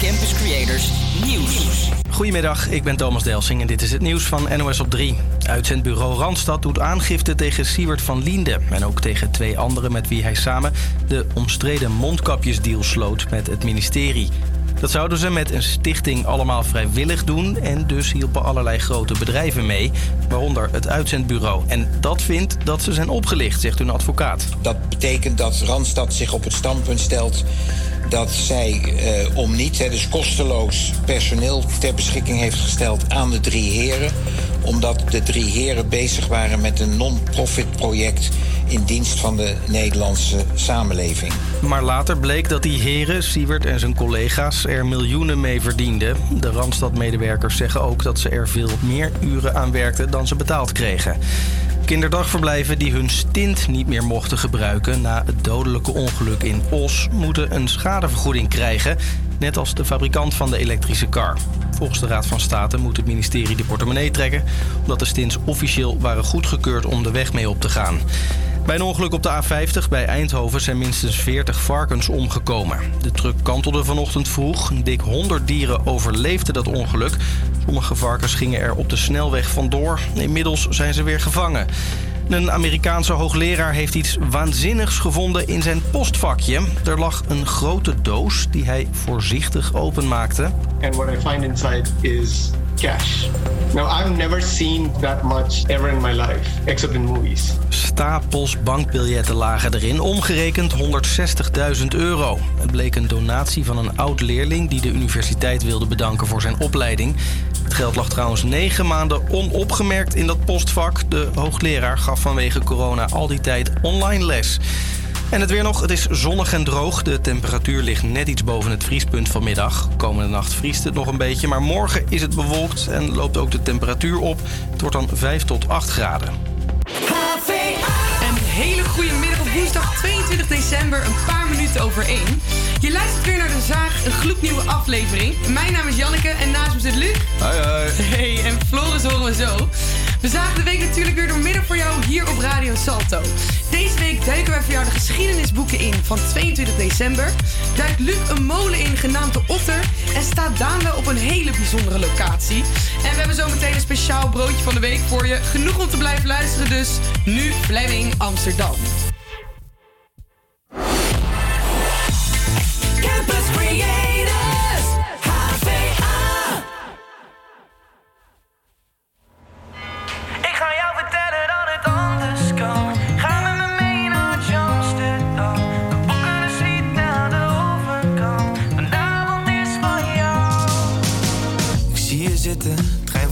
Campus Creators Nieuws. Goedemiddag, ik ben Thomas Delsing en dit is het nieuws van NOS op 3. Uitzendbureau Randstad doet aangifte tegen Siewert van Liende... en ook tegen twee anderen met wie hij samen de omstreden mondkapjesdeal sloot met het ministerie. Dat zouden ze met een stichting allemaal vrijwillig doen... en dus hielpen allerlei grote bedrijven mee, waaronder het uitzendbureau. En dat vindt dat ze zijn opgelicht, zegt hun advocaat. Dat betekent dat Randstad zich op het standpunt stelt dat zij eh, om niet, hè, dus kosteloos personeel ter beschikking heeft gesteld aan de drie heren. Omdat de drie heren bezig waren met een non-profit project in dienst van de Nederlandse samenleving. Maar later bleek dat die heren, Siewert en zijn collega's, er miljoenen mee verdienden. De Randstad-medewerkers zeggen ook dat ze er veel meer uren aan werkten dan ze betaald kregen. Kinderdagverblijven die hun stint niet meer mochten gebruiken na het dodelijke ongeluk in Os moeten een schadevergoeding krijgen, net als de fabrikant van de elektrische kar. Volgens de Raad van State moet het ministerie de portemonnee trekken, omdat de stints officieel waren goedgekeurd om de weg mee op te gaan. Bij een ongeluk op de A50 bij Eindhoven zijn minstens 40 varkens omgekomen. De truck kantelde vanochtend vroeg. Dik 100 dieren overleefden dat ongeluk. Sommige varkens gingen er op de snelweg vandoor. Inmiddels zijn ze weer gevangen. Een Amerikaanse hoogleraar heeft iets waanzinnigs gevonden in zijn postvakje. Er lag een grote doos die hij voorzichtig openmaakte. And what I find inside is cash. Now, I've never seen that much ever in my life, except in movies. Stapels bankbiljetten lagen erin, omgerekend 160.000 euro. Het bleek een donatie van een oud leerling die de universiteit wilde bedanken voor zijn opleiding. Het geld lag trouwens negen maanden onopgemerkt in dat postvak. De hoogleraar gaf vanwege corona al die tijd online les. En het weer nog, het is zonnig en droog. De temperatuur ligt net iets boven het vriespunt vanmiddag. Komende nacht vriest het nog een beetje, maar morgen is het bewolkt en loopt ook de temperatuur op. Het wordt dan 5 tot 8 graden. Hele goede middag op woensdag 22 december, een paar minuten over één. Je luistert weer naar De Zaag, een gloednieuwe aflevering. Mijn naam is Janneke en naast me zit Luc. Hoi hoi. Hey, en Floris horen we zo. We zagen de week natuurlijk weer door midden voor jou hier op Radio Salto. Deze week duiken wij voor jou de geschiedenisboeken in van 22 december. Duikt Luc een molen in genaamd de Otter en staat Daan wel op een hele bijzondere locatie. En we hebben zo meteen een speciaal broodje van de week voor je. Genoeg om te blijven luisteren dus. Nu Fleming Amsterdam. Campus Creators,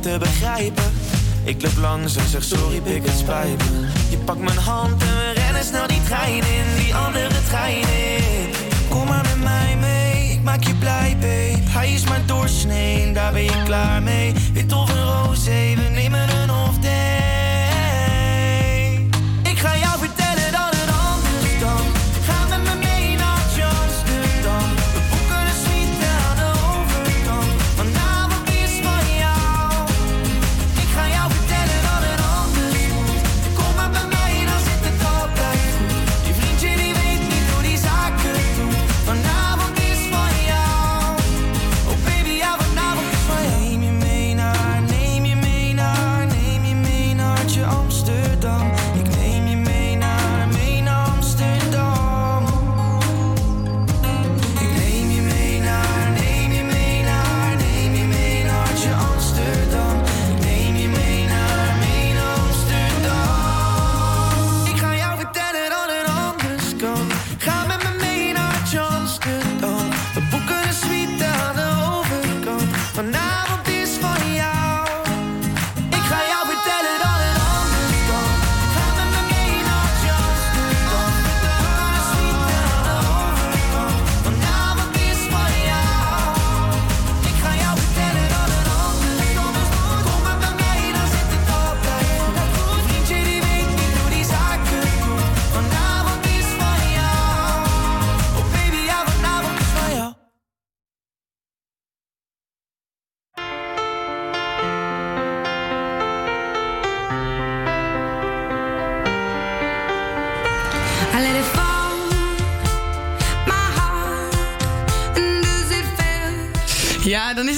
te begrijpen. Ik loop langs en zeg sorry, pik het spijt me. Je pakt mijn hand en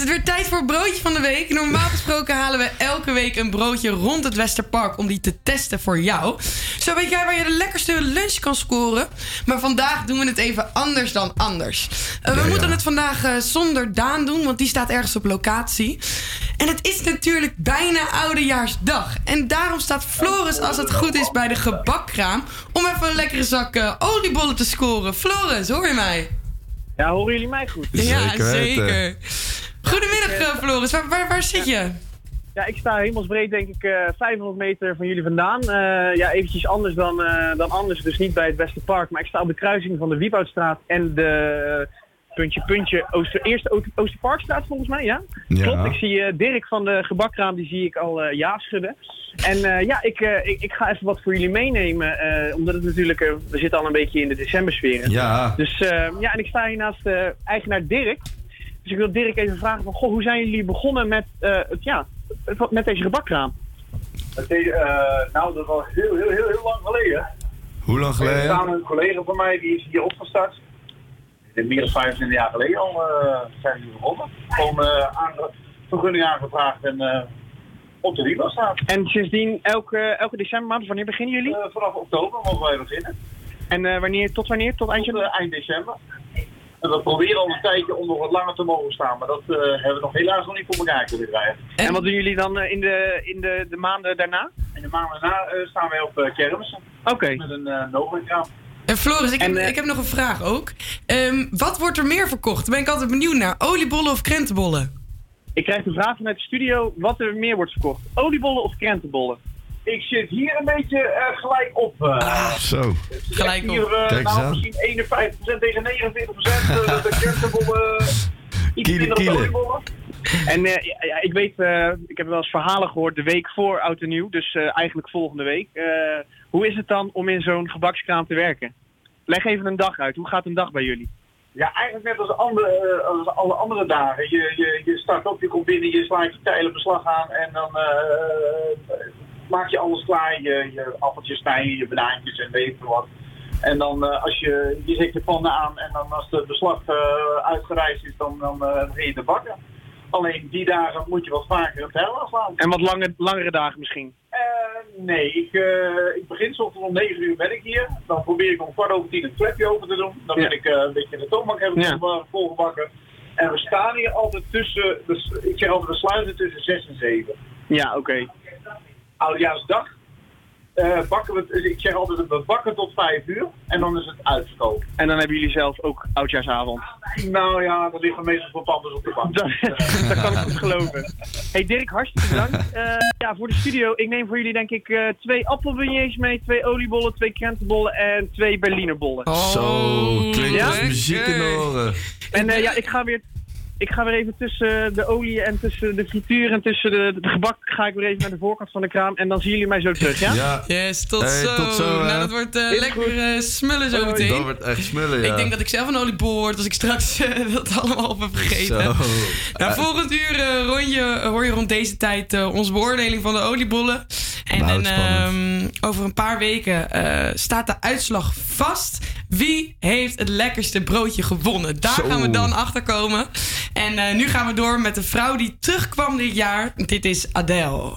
is het weer tijd voor het broodje van de week. Normaal gesproken halen we elke week een broodje rond het Westerpark om die te testen voor jou. Zo weet jij waar je de lekkerste lunch kan scoren. Maar vandaag doen we het even anders dan anders. Eh, we Ja, moeten ja. het vandaag eh, zonder Daan doen, want die staat ergens op locatie. En het is natuurlijk bijna Oudejaarsdag. En daarom staat Floris, als het goed is, bij de gebakkraam... om even een lekkere zak eh, oliebollen te scoren. Floris, hoor je mij? Ja, horen jullie mij goed? Ja, zeker. Goedemiddag, eh, Floris. Waar, waar, waar zit je? Ja, ik sta hemelsbreed denk ik eh 500 meter van jullie vandaan. Eh, ja, eventjes anders dan, eh, dan anders, dus niet bij het Westerpark. Maar ik sta op de kruising van de Wieboudstraat en de eh, puntje puntje Ooster, eerste Oost- Oosterparkstraat volgens mij, ja? Ja. Klopt, ik zie eh, Dirk van de gebakkraam, die zie ik al eh, ja schudden. En eh, ja, ik, eh, ik, ik ga even wat voor jullie meenemen, eh, omdat het natuurlijk, eh, we zitten al een beetje in de decembersfeer. Ja. Dus eh, ja, en ik sta hier naast eh, eigenaar Dirk. Dus ik wil Dirk even vragen van, goh, hoe zijn jullie begonnen met, eh, het, ja, het- met deze gebakkraam? nou, dat was heel, heel, heel, heel lang geleden. Hoe lang Er geleden? staan een collega van mij, die is hier opgestart. Meer dan 25 jaar geleden al eh, zijn we hier begonnen. Gewoon eh aange- vergunning aangevraagd en eh, op de wielen staat. En sindsdien elke, elke decembermaand, wanneer beginnen jullie? Eh, vanaf oktober mogen wij beginnen. En eh, wanneer, tot wanneer? Tot eind Tot, eh, eind december. En we proberen al een tijdje om nog wat langer te mogen staan, maar dat eh, hebben we nog helaas nog niet voor elkaar kunnen krijgen. En wat doen jullie dan eh, in, de, in de, de maanden daarna? In de maanden daarna eh, staan wij op uh, kermissen Oké. met een uh, Nova-kraam. En Floris, ik heb, En, ik heb nog een vraag ook. Ehm, wat wordt er meer verkocht? Daar ben ik altijd benieuwd naar. Oliebollen of krentenbollen? Ik krijg de vraag vanuit de studio wat er meer wordt verkocht. Oliebollen of krentenbollen? Ik zit hier een beetje eh, gelijk op. eh. Zo. Gelijk op. Hier, eh, Kijk nou, misschien 51% tegen 49% uh, de krentenbollen. iets Kiele, kiele. En eh, ja, ik weet, eh, ik heb wel eens verhalen gehoord de week voor Oud en Nieuw, dus eh, eigenlijk volgende week. Eh, hoe is het dan om in zo'n gebakskraam te werken? Leg even een dag uit. Hoe gaat een dag bij jullie? Ja, eigenlijk net als, andere, eh, als alle andere dagen. Je, je, je start op, je komt binnen, je slaat je tijlen beslag aan en dan eh, maak je alles klaar. Je, je appeltjes snijden, je banaantjes en weet veel wat. En dan eh, als je, je zet je pannen aan en dan als de beslag eh, uitgereisd is, dan, dan begin je te bakken. Alleen die dagen moet je wat vaker het heil aanslaan. En wat lange, langere dagen misschien? Nee, ik, ik begin soms om 9 uur ben ik hier. Dan probeer ik om kwart over tien het klepje open te doen. Dan Ja. ben ik een beetje de toonbank hebben Ja. vol- volgebakken. En we staan hier altijd tussen, dus ik zeg altijd we sluiten tussen 6 en 7. Ja, oké. Oudjaarsdag eh, bakken we, ik zeg altijd we bakken tot 5 uur en dan is het uitverkoop. En dan hebben jullie zelf ook oudjaarsavond. Nou ja, er liggen meestal wat anders op de bank. Dat, dat kan ik goed geloven. Hey Dirk, hartstikke bedankt. Eh, ja, voor de studio. Ik neem voor jullie denk ik eh, twee appelbeignets mee, twee oliebollen, twee krentenbollen en twee Berlinerbollen. Zo, klinkt Ja? als muziek in de oren. En eh, ja, ik ga weer. Ik ga weer even tussen de olie en tussen de frituur en tussen de, de gebak ga ik weer even naar de voorkant van de kraam en dan zien jullie mij zo terug, ja? Ja, Yes, tot Hey, zo. tot zo, nou, dat wordt eh, lekker eh, smullen zo meteen. dat wordt echt smullen, ja. Ik denk dat ik zelf een oliebol word als ik straks eh, dat allemaal op heb gegeten. Zo. Nou, volgend uur eh, rondje, hoor je rond deze tijd eh, onze beoordeling van de oliebollen. En Nou, spannend. ehm, over een paar weken eh, staat de uitslag vast. Wie heeft het lekkerste broodje gewonnen? Daar Zo. gaan we dan achter komen. En eh, nu gaan we door met de vrouw die terugkwam dit jaar. Dit is Adele.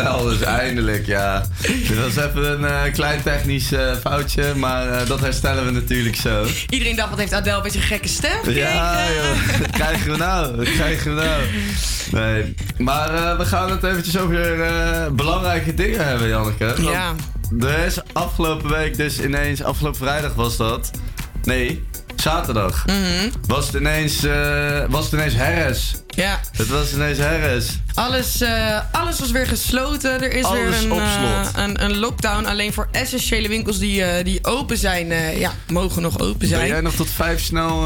Adele dus eindelijk, ja. Dit was even een eh, klein technisch eh, foutje, maar eh, dat herstellen we natuurlijk zo. Iedereen dacht, wat heeft Adele een beetje een gekke stem Ja, gekregen? joh. Wat krijgen we nou? Wat krijgen we nou? Nee. Maar we gaan het eventjes over belangrijke dingen hebben, Janneke. Ja. Er is afgelopen week dus ineens, afgelopen vrijdag was dat. Nee, zaterdag. Mhm. Was het ineens, eh, was het ineens Harris. Ja. Het was ineens Harris. Alles, eh, alles was weer gesloten. Er is Alles weer een, op eh, een, een lockdown. Alleen voor essentiële winkels die, die open zijn, ja, mogen nog open Ben zijn. jij nog tot vijf snel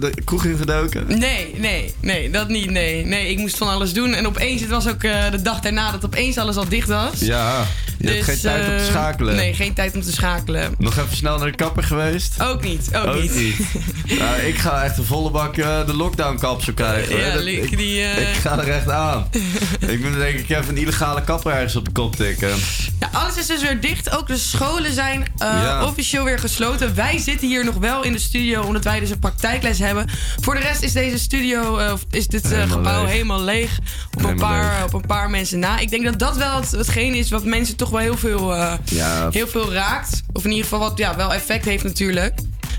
de kroeg ingedoken? Nee, nee, nee, dat niet. Nee, nee, ik moest van alles doen. En opeens, het was ook de dag daarna dat opeens alles al dicht was. Ja, je hebt geen tijd om te eh, schakelen. Nee, geen tijd om te schakelen. Nog even snel naar de kapper geweest? Ook niet, ook, Ook niet. niet. nou, ik ga echt een volle bak eh, de lockdown kapsel krijgen. Ja. Dat- ik, die, eh, ik ga er echt aan. ik moet denk ik even een illegale kapper ergens op de kop tikken. Ja, alles is dus weer dicht. Ook de scholen zijn Ja. officieel weer gesloten. Wij zitten hier nog wel in de studio, omdat wij dus een praktijkles hebben. Voor de rest is deze studio, of is dit Helemaal gebouw leeg. helemaal leeg. Op een, paar, leeg. op een paar mensen na. Ik denk dat dat wel het, hetgeen is wat mensen toch wel heel veel, eh, Ja. heel veel raakt. Of in ieder geval wat ja, wel effect heeft natuurlijk.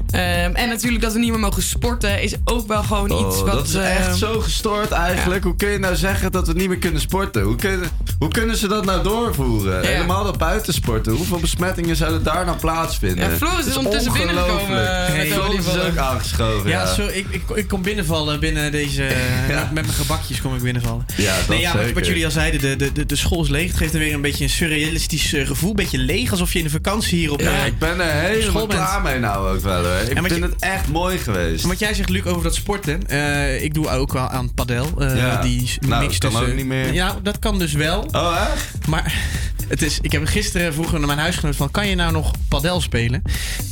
Ehm, en natuurlijk dat we niet meer mogen sporten is ook wel gewoon iets Oh, wat... dat is eh, echt zo gestoord eigenlijk. Hoe kun je nou zeggen dat we niet meer kunnen sporten? Hoe kunnen, hoe kunnen ze dat nou doorvoeren? Ja. Helemaal dat buitensporten. Hoeveel besmettingen zouden daar nou plaatsvinden? Ja, Floris is ondertussen binnengekomen, eh, met de Floris is ook aangeschoven. Ja, Ja, sorry, ik, ik, ik kom binnenvallen binnen deze... Ja. Met mijn gebakjes kom ik binnenvallen. Ja, dat nee, ja, wat, zeker. wat jullie al zeiden, de, de, de, de school is leeg. Het geeft er weer een beetje een surrealistisch eh, gevoel. Een beetje leeg, alsof je in de vakantie hier op Ja, eh, ik ben er helemaal klaar mee nou ook wel. Hoor. Ik vind je- het echt mooi geweest. Wat jij zegt, Luc, over dat sporten. eh, ik doe ook wel aan padel. eh, Ja. Die Nou, mix kan tussen... ook niet meer. Ja, dat kan dus wel. Oh, echt? Maar het is, ik heb gisteren vroeger naar mijn huisgenoot van... kan je nou nog padel spelen?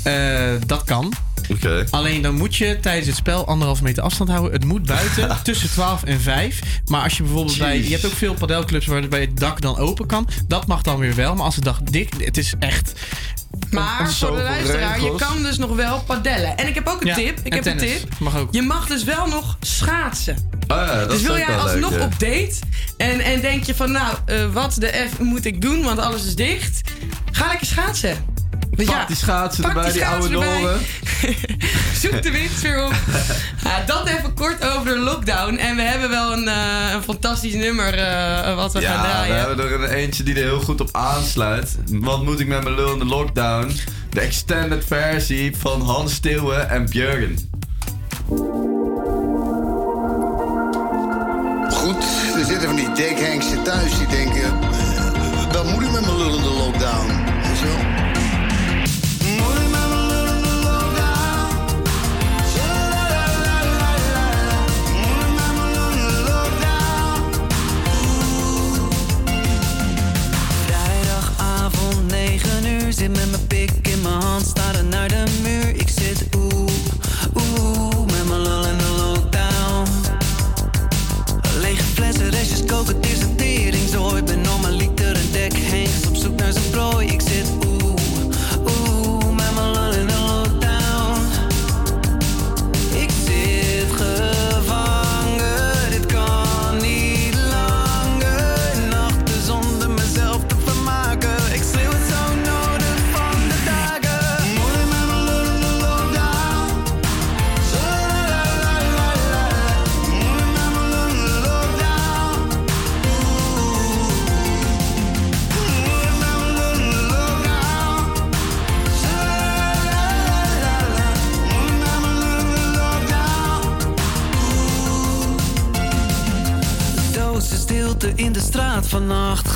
Eh, dat kan. Oké. Alleen dan moet je tijdens het spel anderhalve meter afstand houden. Het moet buiten tussen 12 en 5. Maar als je bijvoorbeeld bij... Je hebt ook veel padelclubs waarbij het dak dan open kan. Dat mag dan weer wel. Maar als het dak dik... Het is echt... Maar voor de luisteraar, je kan dus nog wel padellen. En ik heb ook een Ja, tip. Ik heb een tip. Mag ook. Je mag dus wel nog schaatsen. Ja, dat dus is wil jij alsnog leuk, ja. op date en, en denk je van nou, eh, wat de F moet ik doen, want alles is dicht. Ga lekker schaatsen. Pak die schaatsen pak erbij, die oude schaatsen erbij. doren. Zoek de wind weer op. Ja, dat even kort over de lockdown. En we hebben wel een, eh, een fantastisch nummer eh, wat we gaan Ja, we draaien. hebben er een eentje die er heel goed op aansluit. Wat moet ik met mijn lul in de lockdown? De extended versie van Hans Steeuwen en Björgen. Goed, er zitten van die dekhengsten thuis die denken... eh, wat moet ik met mijn lul in de lockdown? Zit met mijn pik in mijn hand, staren naar de muur. Ik zit oeh, oeh, met mijn lul in de lockdown. Lege flessen, restjes koken, in de straat vannacht.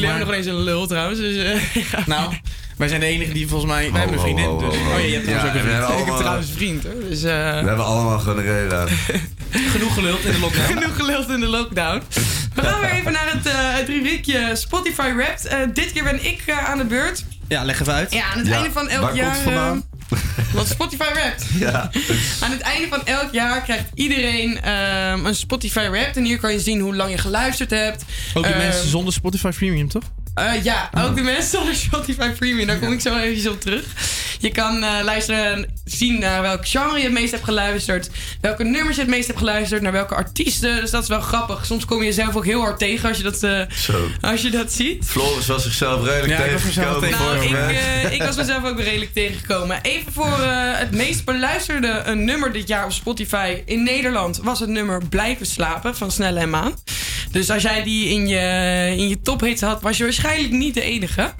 Jullie maar- hebben nog eens een lul trouwens. Dus, eh. Nou, wij zijn de enige die volgens mij... Wij hebben een vriendin. ho, ho, dus. ho. Oh ja, je hebt trouwens Ja, ook een vriend. Ik heb trouwens een vriend hoor. Dus, eh, We hebben allemaal gewoon een. Genoeg geluld in de lockdown. Genoeg geluld in de lockdown. We gaan weer even naar het, eh het rubriekje Spotify Wrapped. Eh, dit keer ben ik eh, aan de beurt. Ja, leg even uit. Ja, aan het einde van elk waar jaar. komt het vandaan? wat Spotify Wrapped. Ja. Aan het einde van elk jaar krijgt iedereen ehm, een Spotify Wrapped. En hier kan je zien hoe lang je geluisterd hebt. Ook de Ehm, mensen zonder Spotify Premium, toch? eh, ja, ook de mensen zonder Spotify Premium. Daar kom ik zo even op terug. Je kan eh, luisteren, zien naar welk genre je het meest hebt geluisterd. Welke nummers je het meest hebt geluisterd. Naar welke artiesten. Dus dat is wel grappig. Soms kom je jezelf ook heel hard tegen als je dat, eh, Zo. als je dat ziet. Floris was zichzelf redelijk Ja, ik was mezelf tegengekomen Nou, vorige ik, week. eh, ik was mezelf ook redelijk tegengekomen. Even voor eh, het meest beluisterde nummer dit jaar op Spotify in Nederland was het nummer Blijven slapen van Snelle en Maan. Dus als jij die in je, in je tophits had, was je waarschijnlijk niet de enige.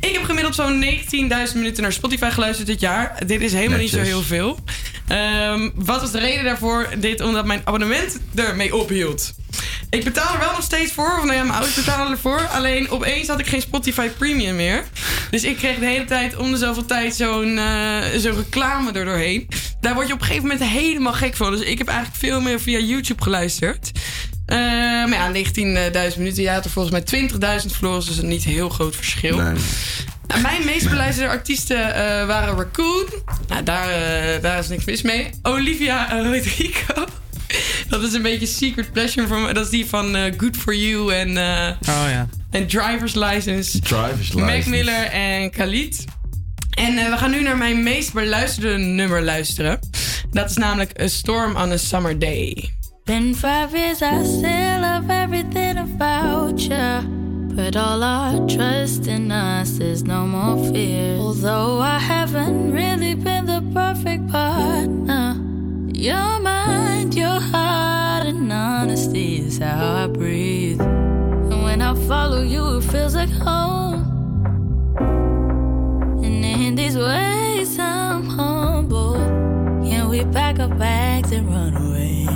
Ik heb gemiddeld zo'n 19.000 minuten naar Spotify geluisterd dit jaar. Dit is helemaal niet zo heel veel. Ehm, wat was de reden daarvoor? Dit omdat mijn abonnement ermee ophield. Ik betaal er wel nog steeds voor. Of nou ja, mijn ouders betalen ervoor. Alleen opeens had ik geen Spotify Premium meer. Dus ik kreeg de hele tijd om de zoveel tijd zo'n eh, zo'n reclame er doorheen. Daar word je op een gegeven moment helemaal gek van. Dus ik heb eigenlijk veel meer via YouTube geluisterd. Eh, maar ja, 19.000 minuten. Er volgens mij 20.000 verloren. Dus dat is een niet heel groot verschil. Nee. Nou, mijn meest beluisterde artiesten eh, waren Raccoon. Nou, daar, eh, daar is niks mis mee. Olivia Rodrigo. Dat is een beetje secret pleasure voor me. Dat is die van Good For You en, eh, Oh ja. en Driver's License. Driver's Mac license. Miller en Khalid. En we gaan nu naar mijn meest beluisterde nummer luisteren. Dat is namelijk A Storm on a Summer Day. Been five years, I still love everything about you. But all our trust in us is no more fear. Although I haven't really been the perfect partner, your mind, your heart, and honesty is how I breathe. And when I follow you, it feels like home. And in these ways, I'm humble. Can we pack our bags and run away?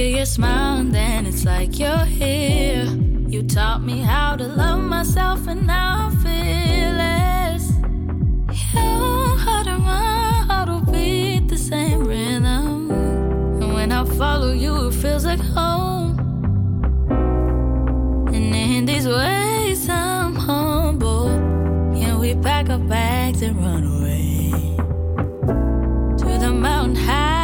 Think your smile and then it's like you're here. You taught me how to love myself and now I feel it. Your heart and my heart will beat the same rhythm. And when I follow you, it feels like home. And in these ways, I'm humble. Can we pack our bags and run away? To the mountain high,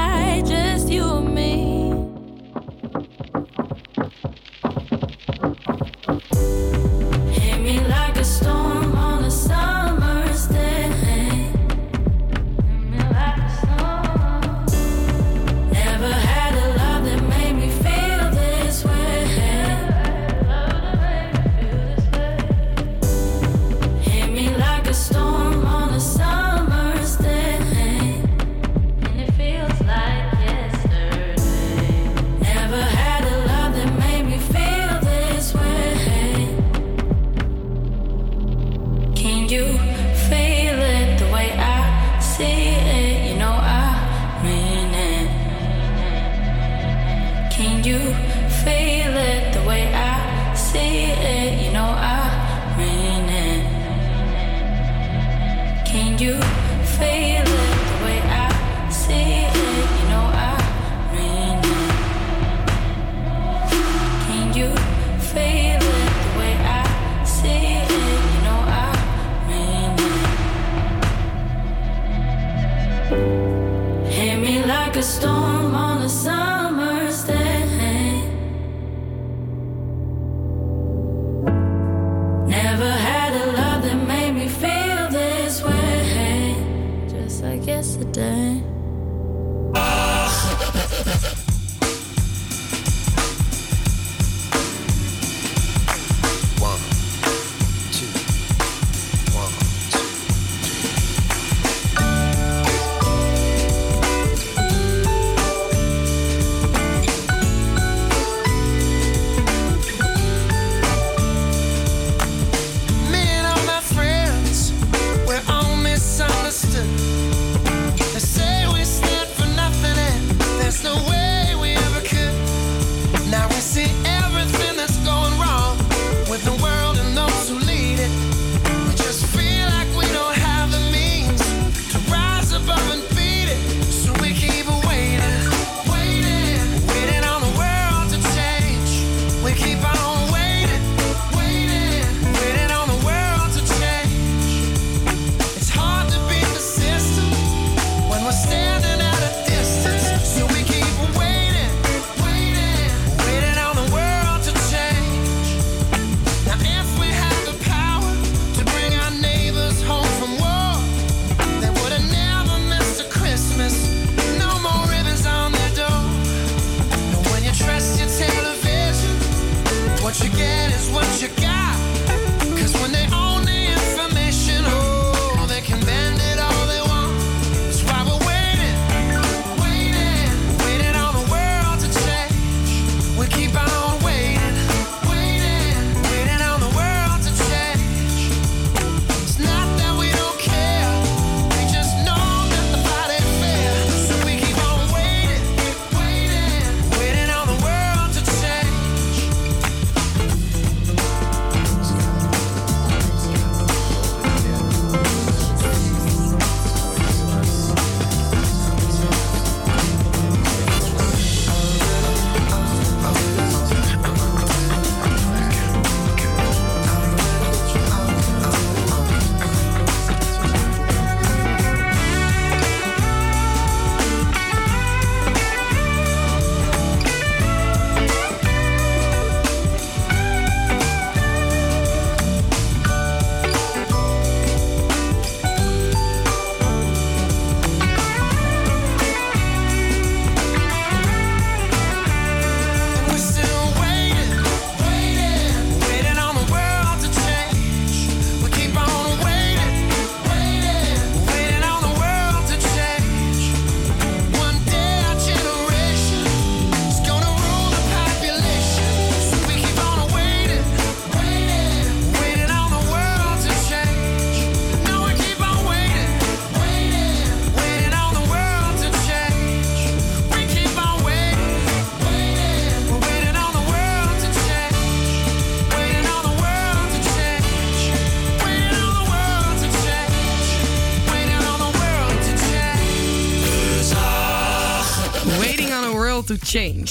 change.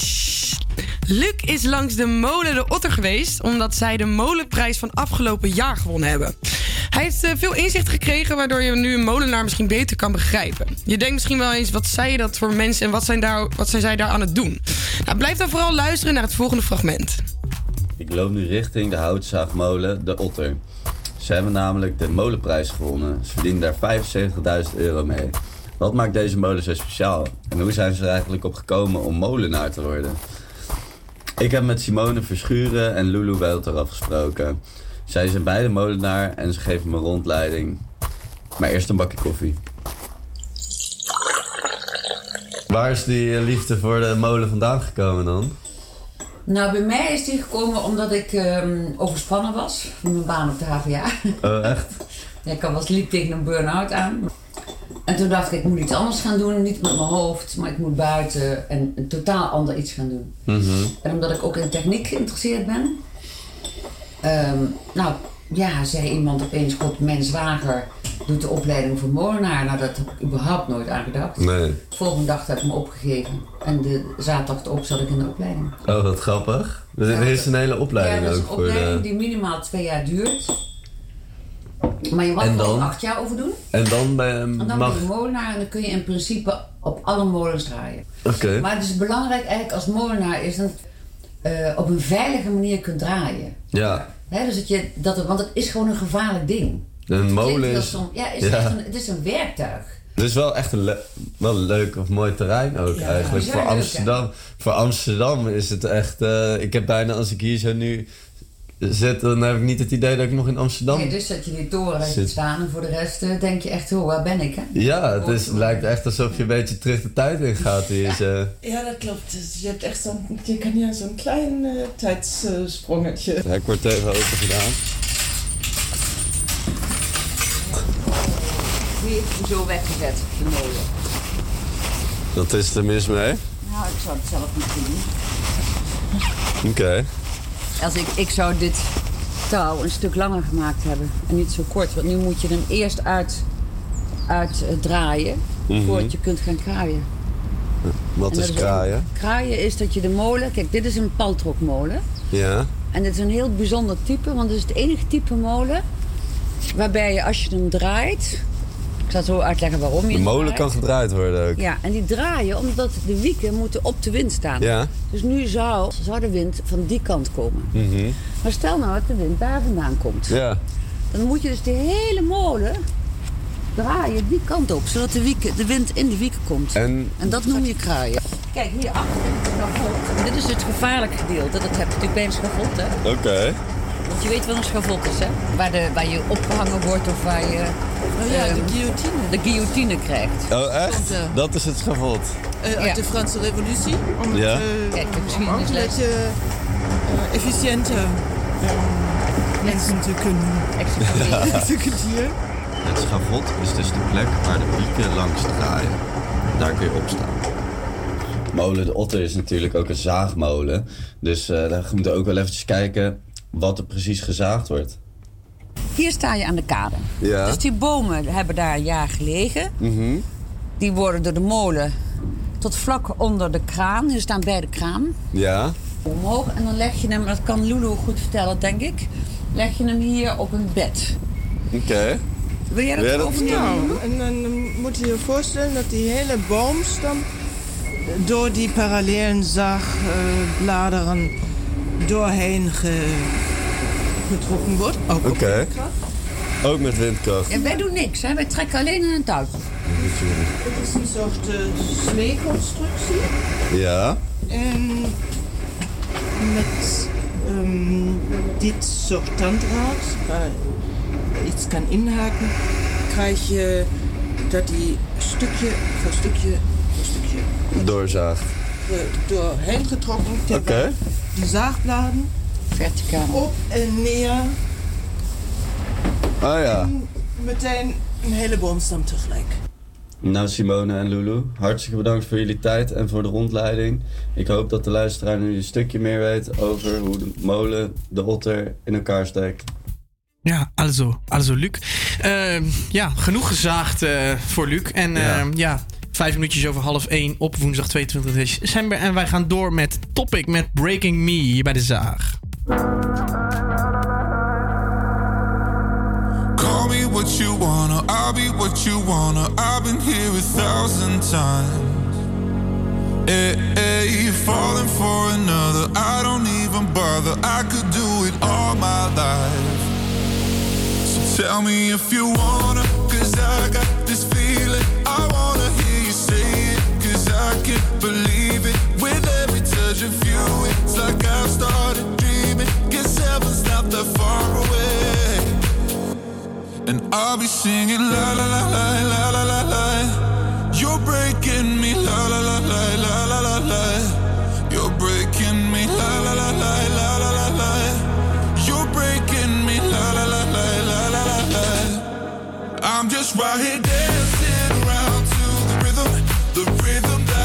Luc is langs de molen de Otter geweest... omdat zij de molenprijs van afgelopen jaar gewonnen hebben. Hij heeft eh, veel inzicht gekregen... waardoor je nu een molenaar misschien beter kan begrijpen. Je denkt misschien wel eens, wat zei dat voor mensen... en wat zijn, daar, wat zijn zij daar aan het doen? Nou, blijf dan vooral luisteren naar het volgende fragment. Ik loop nu richting de houtzaagmolen De Otter. Ze hebben namelijk de molenprijs gewonnen. Ze verdienen daar 75.000 euro mee. Wat maakt deze molen zo speciaal? En hoe zijn ze er eigenlijk op gekomen om molenaar te worden? Ik heb met Simone Verschuren en Lulu Welter afgesproken. Zij zijn beide molenaar en ze geven me rondleiding. Maar eerst een bakje koffie. Waar is die eh, liefde voor de molen vandaan gekomen dan? Nou, bij mij is die gekomen omdat ik ehm, overspannen was van mijn baan op de HVA. Oh, echt? Ja, ik was liep tegen een burn-out aan. En toen dacht ik, ik moet iets anders gaan doen. Niet met mijn hoofd, maar ik moet buiten en een totaal ander iets gaan doen. Mhm. En omdat ik ook in techniek geïnteresseerd ben. ehm, nou, ja, zei iemand opeens, god, mijn zwager doet de opleiding voor molenaar. Nou, dat heb ik überhaupt nooit aan gedacht. Nee. De volgende dag heb ik me opgegeven. En de zaterdag erop zat ik in de opleiding. Oh, wat grappig. Er is een hele opleiding ja, dat is ook een voor opleiding de... die minimaal twee jaar duurt. Maar je mag En er dan? acht jaar over doen. En dan ben En dan mag... ben je molenaar en dan kun je in principe op alle molens draaien. Oké. Maar het is belangrijk eigenlijk als molenaar is dat je op een veilige manier kunt draaien. Ja. Hè, dus dat je, dat, want het is gewoon een gevaarlijk ding. Een molen is... Ja, is Ja. Een, het is een werktuig. Het is wel echt een, le- wel leuk of mooi terrein ook Ja, eigenlijk. Voor leuk, Amsterdam, voor Amsterdam is het echt... eh, ik heb bijna, als ik hier zo nu zit, dan heb ik niet het idee dat ik nog in Amsterdam... Nee, dus dat je die toren ziet staan en voor de rest eh, denk je echt, oh, waar ben ik hè? Ja, het is, lijkt echt alsof je een beetje terug de tijd in gaat hier. Ja, dat klopt. Dus je hebt echt zo'n, je kan ja zo'n klein eh, tijdssprongetje. Het hek wordt even open gedaan. Die heeft hem zo weggezet, de molen. Dat is er mis mee. Nou, ik zou het zelf niet doen. Oké. Als ik, ik zou dit touw een stuk langer gemaakt hebben en niet zo kort. Want nu moet je hem eerst uit, uit eh, draaien Mhm. voordat je kunt gaan kraaien. Wat En is kraaien? Kraaien is dat je de molen... Kijk, dit is een paltrokmolen. Ja. En dit is een heel bijzonder type, want het is het enige type molen... waarbij je als je hem draait... Ik zal zo uitleggen waarom je De molen draait. kan gedraaid worden ook. Ja, en die draaien omdat de wieken moeten op de wind staan. Ja. Dus nu zou, zou de wind van die kant komen. Mhm. Maar stel nou dat de wind daar vandaan komt. Ja. Dan moet je dus de hele molen draaien die kant op, zodat de, wieken, de wind in de wieken komt. En En dat noem je kraaien. Kijk, hier achter het schavot. Dit is het gevaarlijke gedeelte. Dat heb je natuurlijk bij een schavot, hè. Oké. Want je weet wat een schavot is, hè? Waar, de, waar je opgehangen wordt of waar je... Oh ja, de ehm, guillotine. De guillotine krijgt. Oh, echt? Eh, Dat is het schavot. Eh, uit Ja. de Franse revolutie. Om het Ja. eh, om geschiedenisles. een beetje eh, efficiënter eh, mensen te kunnen executeren. Het schavot is dus de plek waar de wieken langs draaien. Daar kun je op staan. Molen de Otter is natuurlijk ook een zaagmolen. Dus eh daar moeten we ook wel eventjes kijken wat er precies gezaagd wordt. Hier sta je aan de kade. Ja. Dus die bomen hebben daar een jaar gelegen. Mhm. Die worden door de molen tot vlak onder de kraan. Hier staan bij de kraan. Ja. Omhoog. En dan leg je hem, dat kan Lulu goed vertellen, denk ik. Leg je hem hier op een bed. Oké. Wil jij dat, Wil jij dat overnemen? Nou, en dan moet je je voorstellen dat die hele boomstam door die parallellen zaagbladeren doorheen ge- getrokken wordt. Ook Oké. windkracht. Ook met windkracht. En wij doen niks, hè? wij trekken alleen in een touw. Het is een soort uh, smeeconstructie. Ja. En met ehm, dit soort tandraad, waar je iets kan inhaken, krijg je dat die stukje voor stukje voor stukje Doorzaag. eh, doorheen getrokken. Oké. Die zaagbladen verticaal op en neer. Ah ja. En meteen een hele boomstam tegelijk. Nou Simone en Lulu, hartstikke bedankt voor jullie tijd en voor de rondleiding. Ik hoop dat de luisteraar nu een stukje meer weet over hoe de molen, de otter, in elkaar steekt. Ja, also, also Luc. Eh, ja, genoeg gezaagd eh, voor Luc. En Ja. ja. Vijf minuutjes over half één op woensdag 22 december. En wij gaan door met Topic met Breaking Me hier bij de Zaag. Call me what you wanna, I'll be what you wanna. I've been here a thousand times. Hey, hey, falling for another, I don't even bother. I could do it all my life. So tell me if you wanna, cause I got can't believe it. With every touch of you, it's like I've started dreaming. Guess heaven's not that far away. And I'll be singing la la la la la la la la. You're breaking me la la la la la la la la. You're breaking me la la la la la la la la. You're breaking me la la la la la la la la. I'm just right here dancing around to the rhythm, the rhythm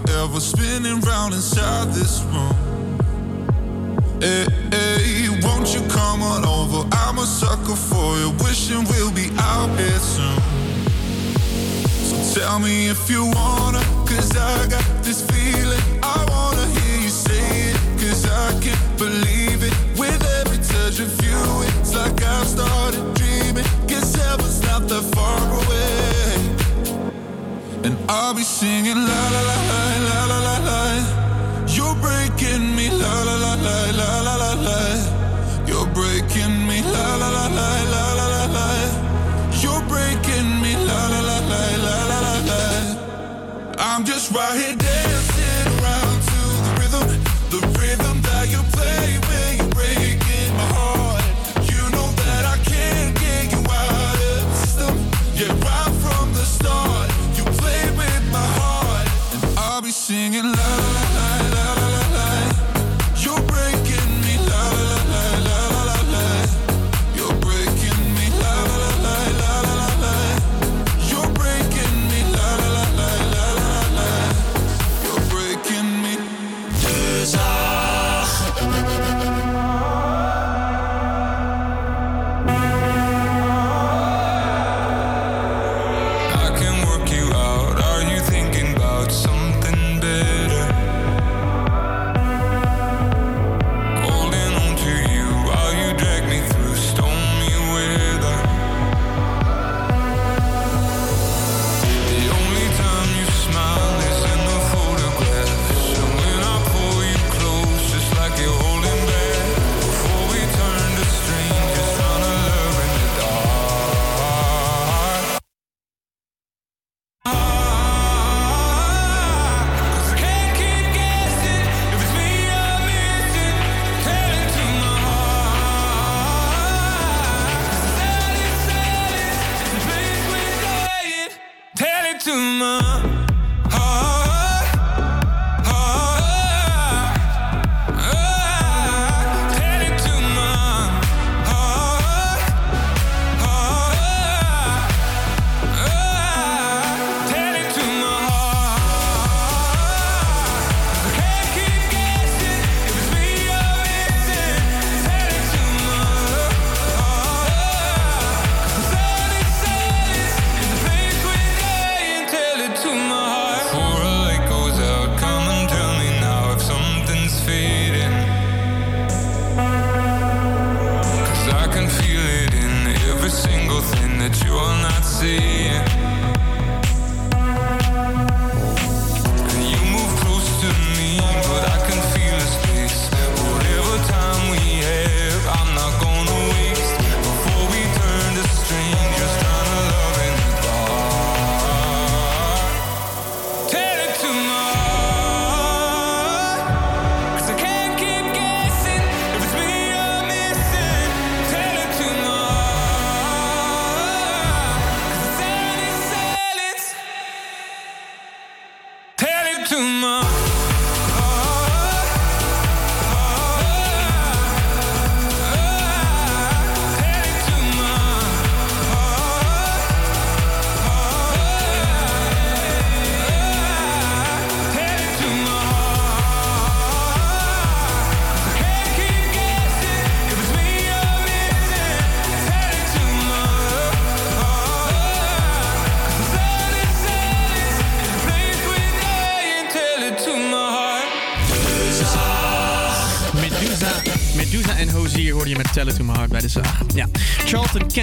forever, spinning round inside this room. Hey, hey, won't you come on over? I'm a sucker for you, wishing we'll be out here soon. So tell me if you wanna, cause I got this feeling. I wanna hear you say it, cause I can't believe it. With every touch of you, it's like I've started dreaming. Guess heaven's not that far away. And I'll be singing la la la la la la la. You're breaking me la la la la la la la la. You're breaking me la la la la la la la la. You're breaking me la la la la la la la. I'm just right here love.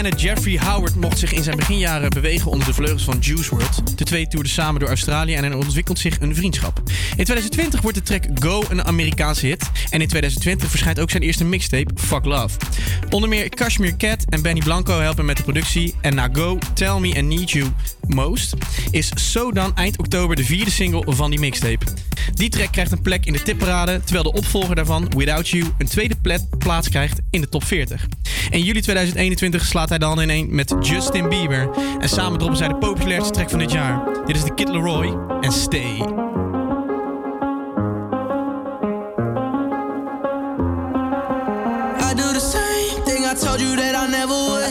Jeffrey Howard mocht zich in zijn beginjaren bewegen onder de vleugels van Juice WRLD. De twee toerden samen door Australië en er ontwikkelt zich een vriendschap. In 2020 wordt de track Go een Amerikaanse hit. En in 2020 verschijnt ook zijn eerste mixtape Fuck Love. Onder meer Kashmir Cat en Benny Blanco helpen met de productie. En na Go, Tell Me and Need You Most is So Dan eind oktober de vierde single van die mixtape. Die track krijgt een plek in de tipparade, terwijl de opvolger daarvan, Without You, een tweede plaats krijgt in de top 40. In juli 2021 slaat hij dan in een met Justin Bieber. En samen droppen zij de populairste track van dit jaar. Dit is de Kid Leroy en Stay.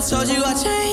told you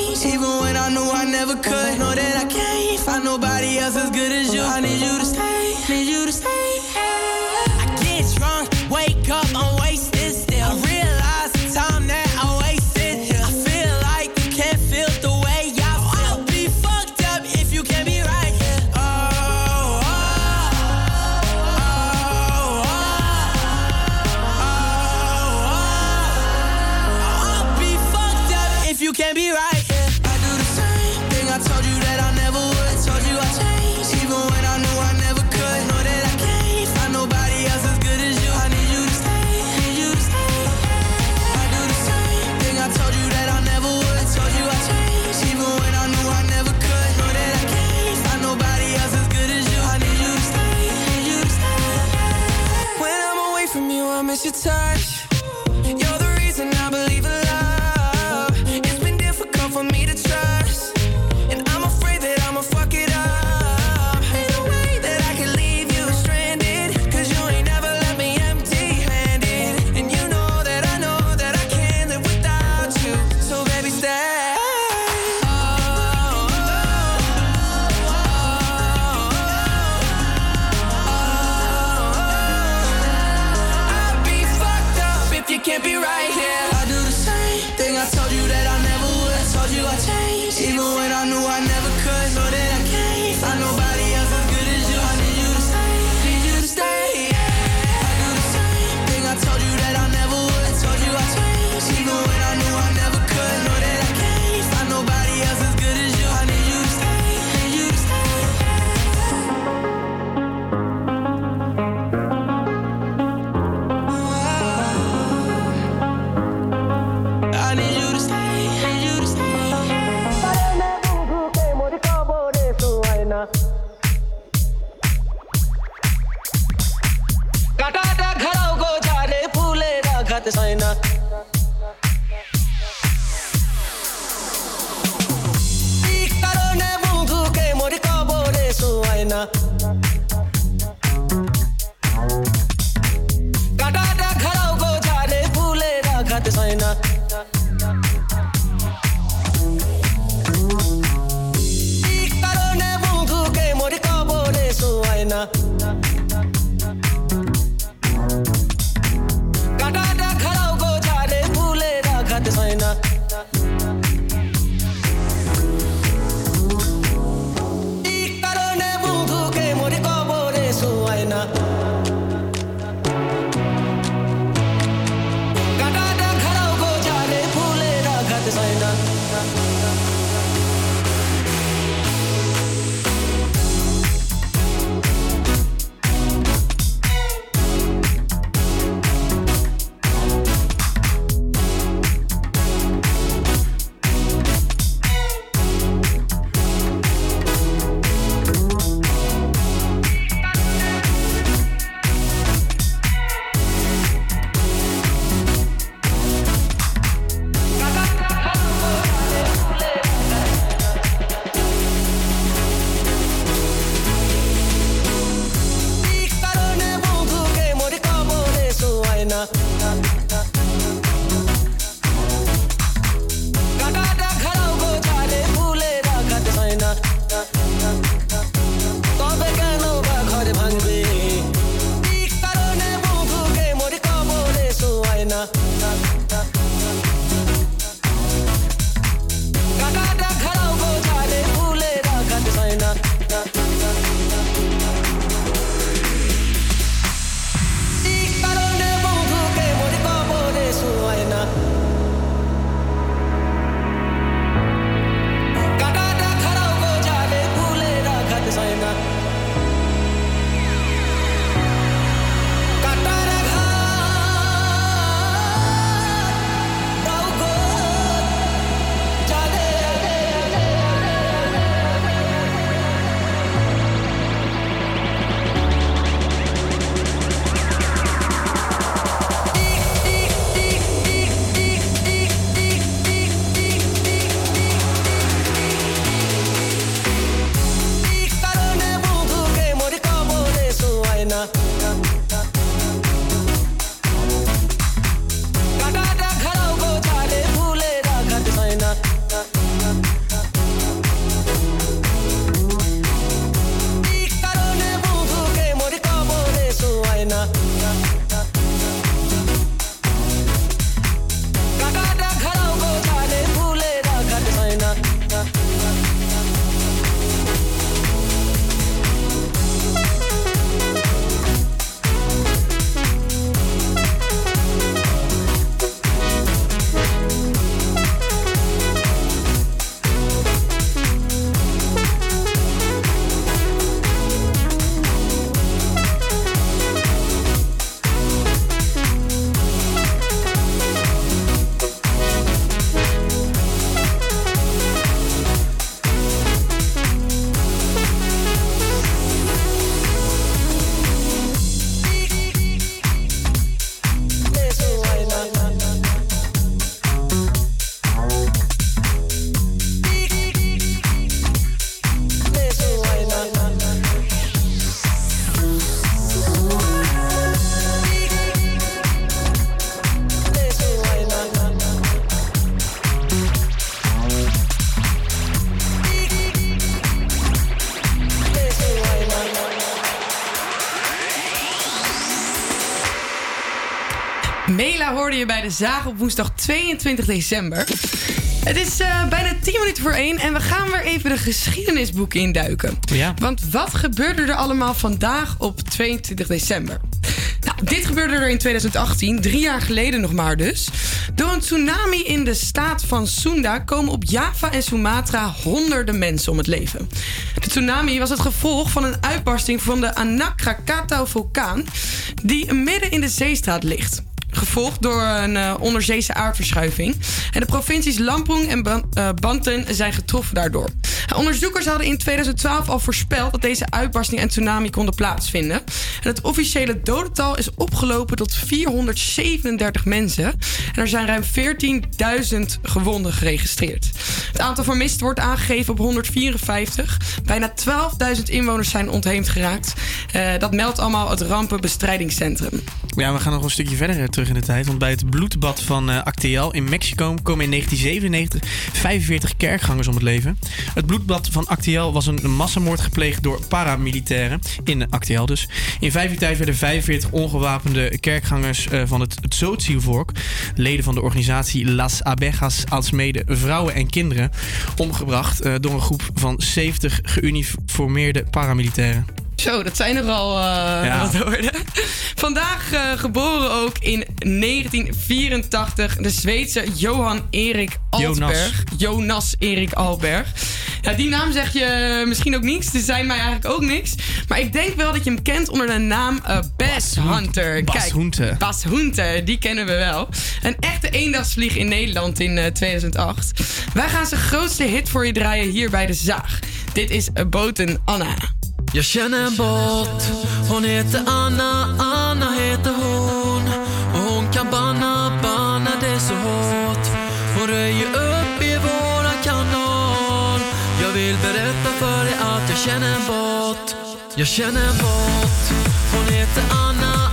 hoorde je bij de Zaag op woensdag 22 december. Het is eh, bijna 10 minuten voor 1 en we gaan weer even de geschiedenisboeken induiken. Ja. Want wat gebeurde er allemaal vandaag op 22 december? Nou, dit gebeurde er in 2018, drie jaar geleden nog maar dus. Door een tsunami in de staat van Sunda komen op Java en Sumatra honderden mensen om het leven. De tsunami was het gevolg van een uitbarsting van de Anak Krakatau-vulkaan... die midden in de zeestraat ligt gevolgd door een eh, onderzeese aardverschuiving. En de provincies Lampung en eh, Banten zijn getroffen daardoor. Onderzoekers hadden in 2012 al voorspeld dat deze uitbarsting en tsunami konden plaatsvinden. Het officiële dodental is opgelopen tot 437 mensen. En er zijn ruim 14.000 gewonden geregistreerd. Het aantal vermisten wordt aangegeven op 154. Bijna 12.000 inwoners zijn ontheemd geraakt. Eh, dat meldt allemaal het Rampenbestrijdingscentrum. Ja, we gaan nog een stukje verder eh, terug in de tijd. Want bij het bloedbad van eh Acteal in Mexico komen in 1997 45 kerkgangers om het leven. Het bloedbad van Acteal was een massamoord gepleegd door paramilitairen. In Acteal dus. In vijf jaar tijd werden 45 ongewapende kerkgangers eh, van het Tzotzil-volk, leden van de organisatie Las Abejas, alsmede vrouwen en kinderen, omgebracht eh, door een groep van 70 geuniformeerde paramilitairen. Zo, dat zijn er al eh, Ja. wat woorden. Vandaag eh, geboren ook in 1984 de Zweedse Johan Erik Altberg. Jonas Erik Alberg. Ja, die naam zeg je misschien ook niks. Ze zijn mij eigenlijk ook niks. Maar ik denk wel dat je hem kent onder de naam eh, Bas Hunter. Bas Kijk, Hunter. Bas Hunter, die kennen we wel. Een echte eendagsvlieg in Nederland in eh, 2008. Wij gaan zijn grootste hit voor je draaien hier bij de Zaag. Dit is Boten Anna. Jag känner en bot hon heter Anna, Anna heter hon. Och hon kan banna, banna det så hårt. Hon röjer upp i våran kanal Jag vill berätta för dig att jag känner en bot Jag känner en bot hon heter Anna.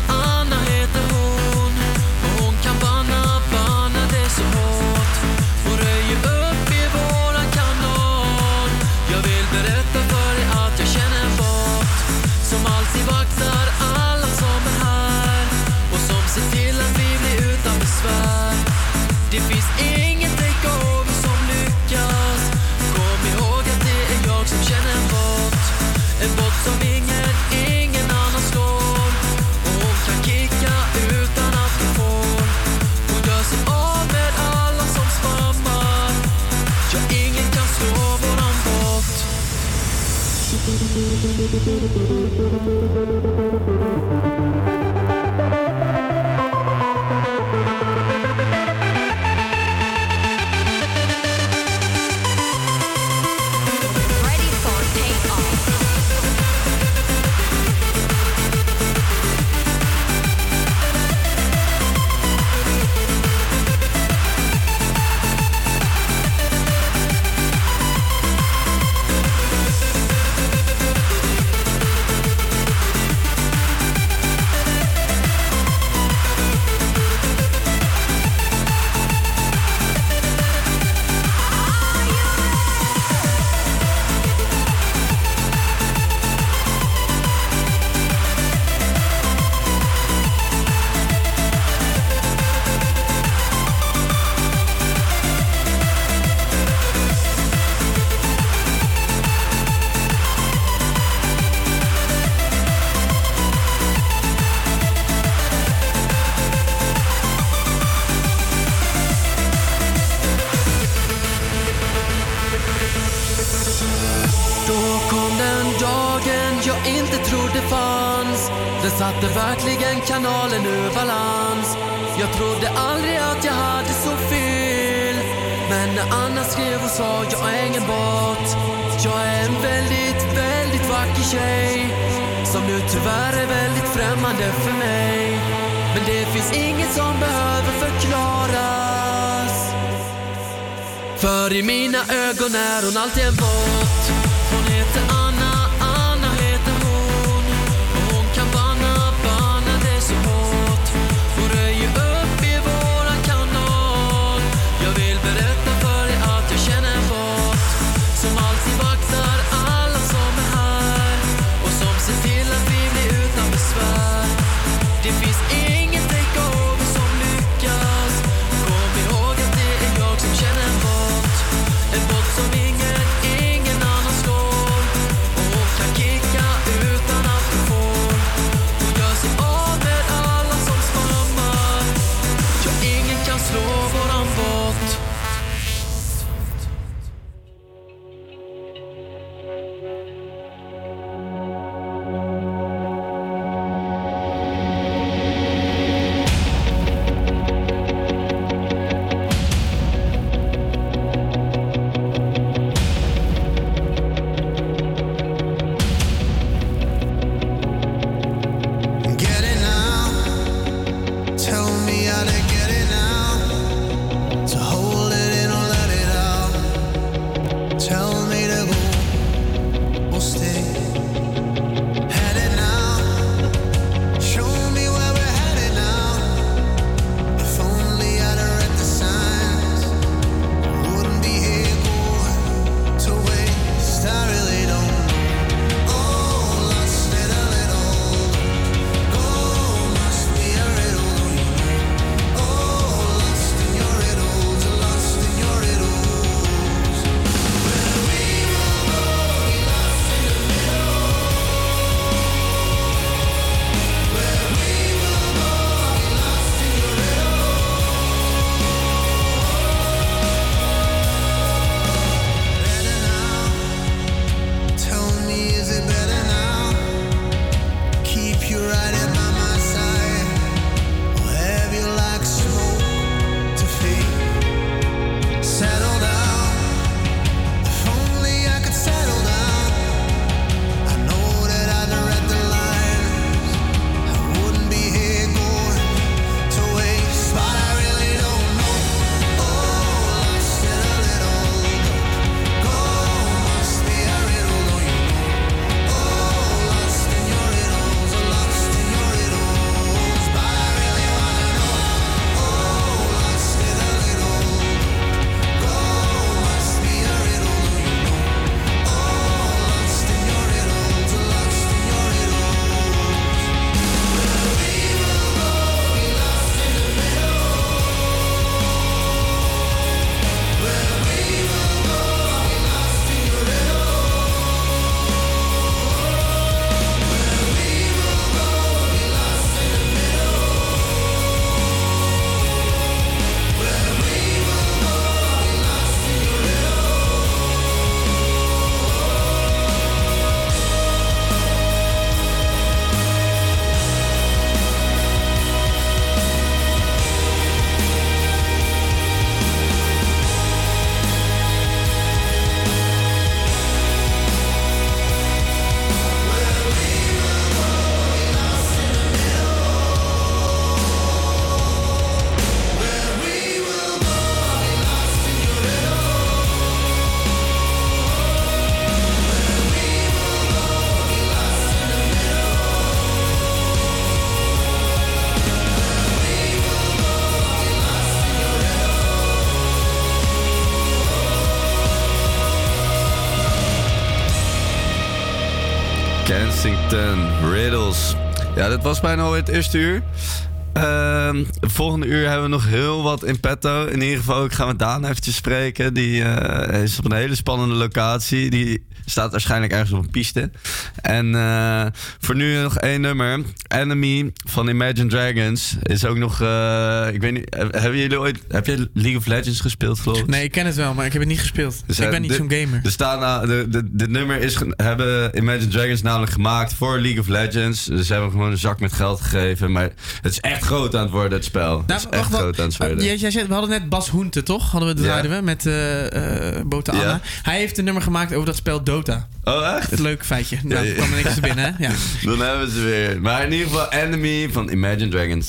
Thank you. Jag trodde aldrig att jag hade så fel. Men när Anna skrev och sa jag är ingen bot. Jag är en väldigt, väldigt vacker tjej Som nu tyvärr är väldigt främmande för mig. Men det finns inget som behöver förklaras. För i mina ögon är hon alltid en bot. Was bijna alweer het eerste uur. Ehm, volgende uur hebben we nog heel wat in petto. In ieder geval gaan we Daan eventjes spreken. Die eh, is op een hele spannende locatie. Die staat waarschijnlijk ergens op een piste. En eh, voor nu nog één nummer. Enemy van Imagine Dragons. Is ook nog... eh, ik weet niet... heb- Hebben jullie ooit... Heb je League of Legends gespeeld, Floris? Nee, ik ken het wel, maar ik heb het niet gespeeld. Dus, ik ben niet zo'n gamer. Er staan, de, de, dit nummer is, hebben Imagine Dragons namelijk gemaakt voor League of Legends. Dus ze hebben gewoon een zak met geld gegeven. Maar het is echt groot aan het worden, het spel. het is echt groot aan het. Ah, jij, jij zei, we hadden net Bas Hoente, toch? Hadden we, Ja. draaiden we met eh Bota Anna. Ja. Hij heeft een nummer gemaakt over dat spel Dota. Oh, echt? Het leuke feitje. Nou, Ja, ja. kwam er niks te binnen, hè? Ja. Dan hebben ze weer. Maar in ieder geval Enemy van Imagine Dragons.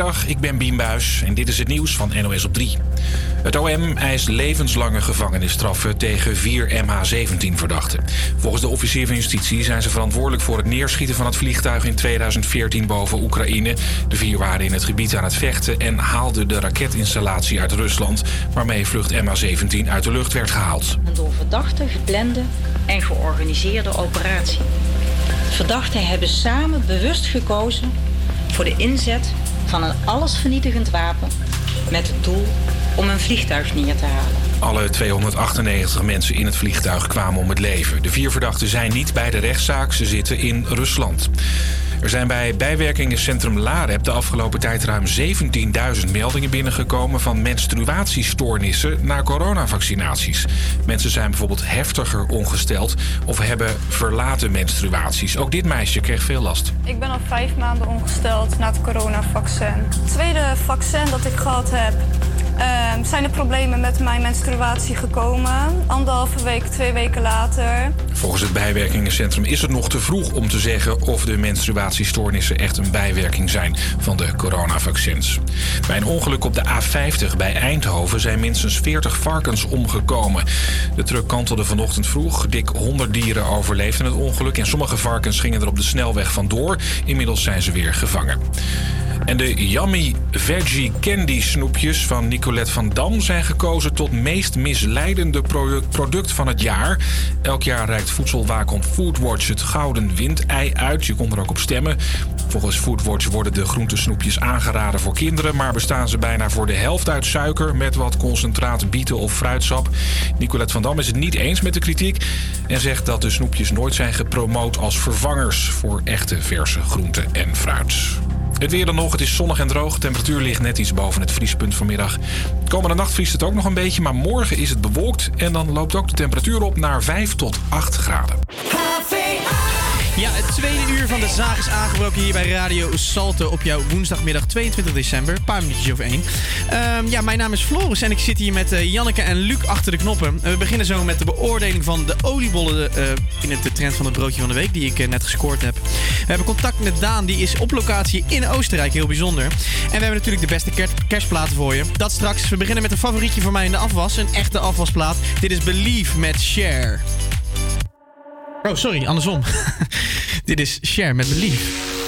Goedemiddag, ik ben Bien Buis en dit is het nieuws van NOS op 3. Het OM eist levenslange gevangenisstraffen tegen vier MH17-verdachten. Volgens de officier van justitie zijn ze verantwoordelijk voor het neerschieten van het vliegtuig in 2014 boven Oekraïne. De vier waren in het gebied aan het vechten en haalden de raketinstallatie uit Rusland, waarmee vlucht MH17 uit de lucht werd gehaald. Een door verdachten geplande en georganiseerde operatie. Verdachten hebben samen bewust gekozen voor de inzet van een allesvernietigend wapen met het doel om een vliegtuig neer te halen. Alle 298 mensen in het vliegtuig kwamen om het leven. De vier verdachten zijn niet bij de rechtszaak, ze zitten in Rusland. Er zijn bij bijwerkingencentrum Lareb de afgelopen tijd ruim 17.000 meldingen binnengekomen van menstruatiestoornissen na coronavaccinaties. Mensen zijn bijvoorbeeld heftiger ongesteld of hebben verlaten menstruaties. Ook dit meisje kreeg veel last. Ik ben al vijf maanden ongesteld na het coronavaccin. Het tweede vaccin dat ik gehad heb, ehm, zijn er problemen met mijn menstruatie gekomen. Anderhalve week, twee weken later. Volgens het bijwerkingencentrum is het nog te vroeg om te zeggen of de menstruatiestoornissen echt een bijwerking zijn van de coronavaccins. Bij een ongeluk op de A50 bij Eindhoven zijn minstens 40 varkens omgekomen. De truck kantelde vanochtend vroeg. Dik 100 dieren overleefden het ongeluk en sommige varkens gingen er op de snelweg vandoor. Inmiddels zijn ze weer gevangen. En de Yummy Veggie Candy snoepjes van Nicolette van Dam zijn gekozen tot meest misleidende product, van het jaar. Elk jaar reikt voedselwaakhond Foodwatch het gouden windei uit. Je kon er ook op stemmen. Volgens Foodwatch worden de groentesnoepjes aangeraden voor kinderen, maar bestaan ze bijna voor de helft uit suiker met wat concentraat bieten of fruitsap. Nicolette van Dam is het niet eens met de kritiek en zegt dat de snoepjes nooit zijn gepromoot als vervangers voor echte verse groenten en fruit. Het weer dan nog, het is zonnig en droog. De temperatuur ligt net iets boven het vriespunt vanmiddag. Komende nacht vriest het ook nog een beetje, maar morgen is het bewolkt. En dan loopt ook de temperatuur op naar 5 tot 8 graden. Ja, het tweede uur van de zaag is aangebroken hier bij Radio Salto op jouw woensdagmiddag 22 december. Een paar minuutjes over één. Ehm, ja, mijn naam is Floris en ik zit hier met eh, Janneke en Luc achter de knoppen. We beginnen zo met de beoordeling van de oliebollen eh, in het de trend van het broodje van de week die ik eh, net gescoord heb. We hebben contact met Daan, die is op locatie in Oostenrijk, heel bijzonder. En we hebben natuurlijk de beste ker- kerstplaten voor je. Dat straks. We beginnen met een favorietje voor mij in de afwas, een echte afwasplaat. Dit is Believe met Share. Oh, sorry, andersom. Dit is Share met Believe.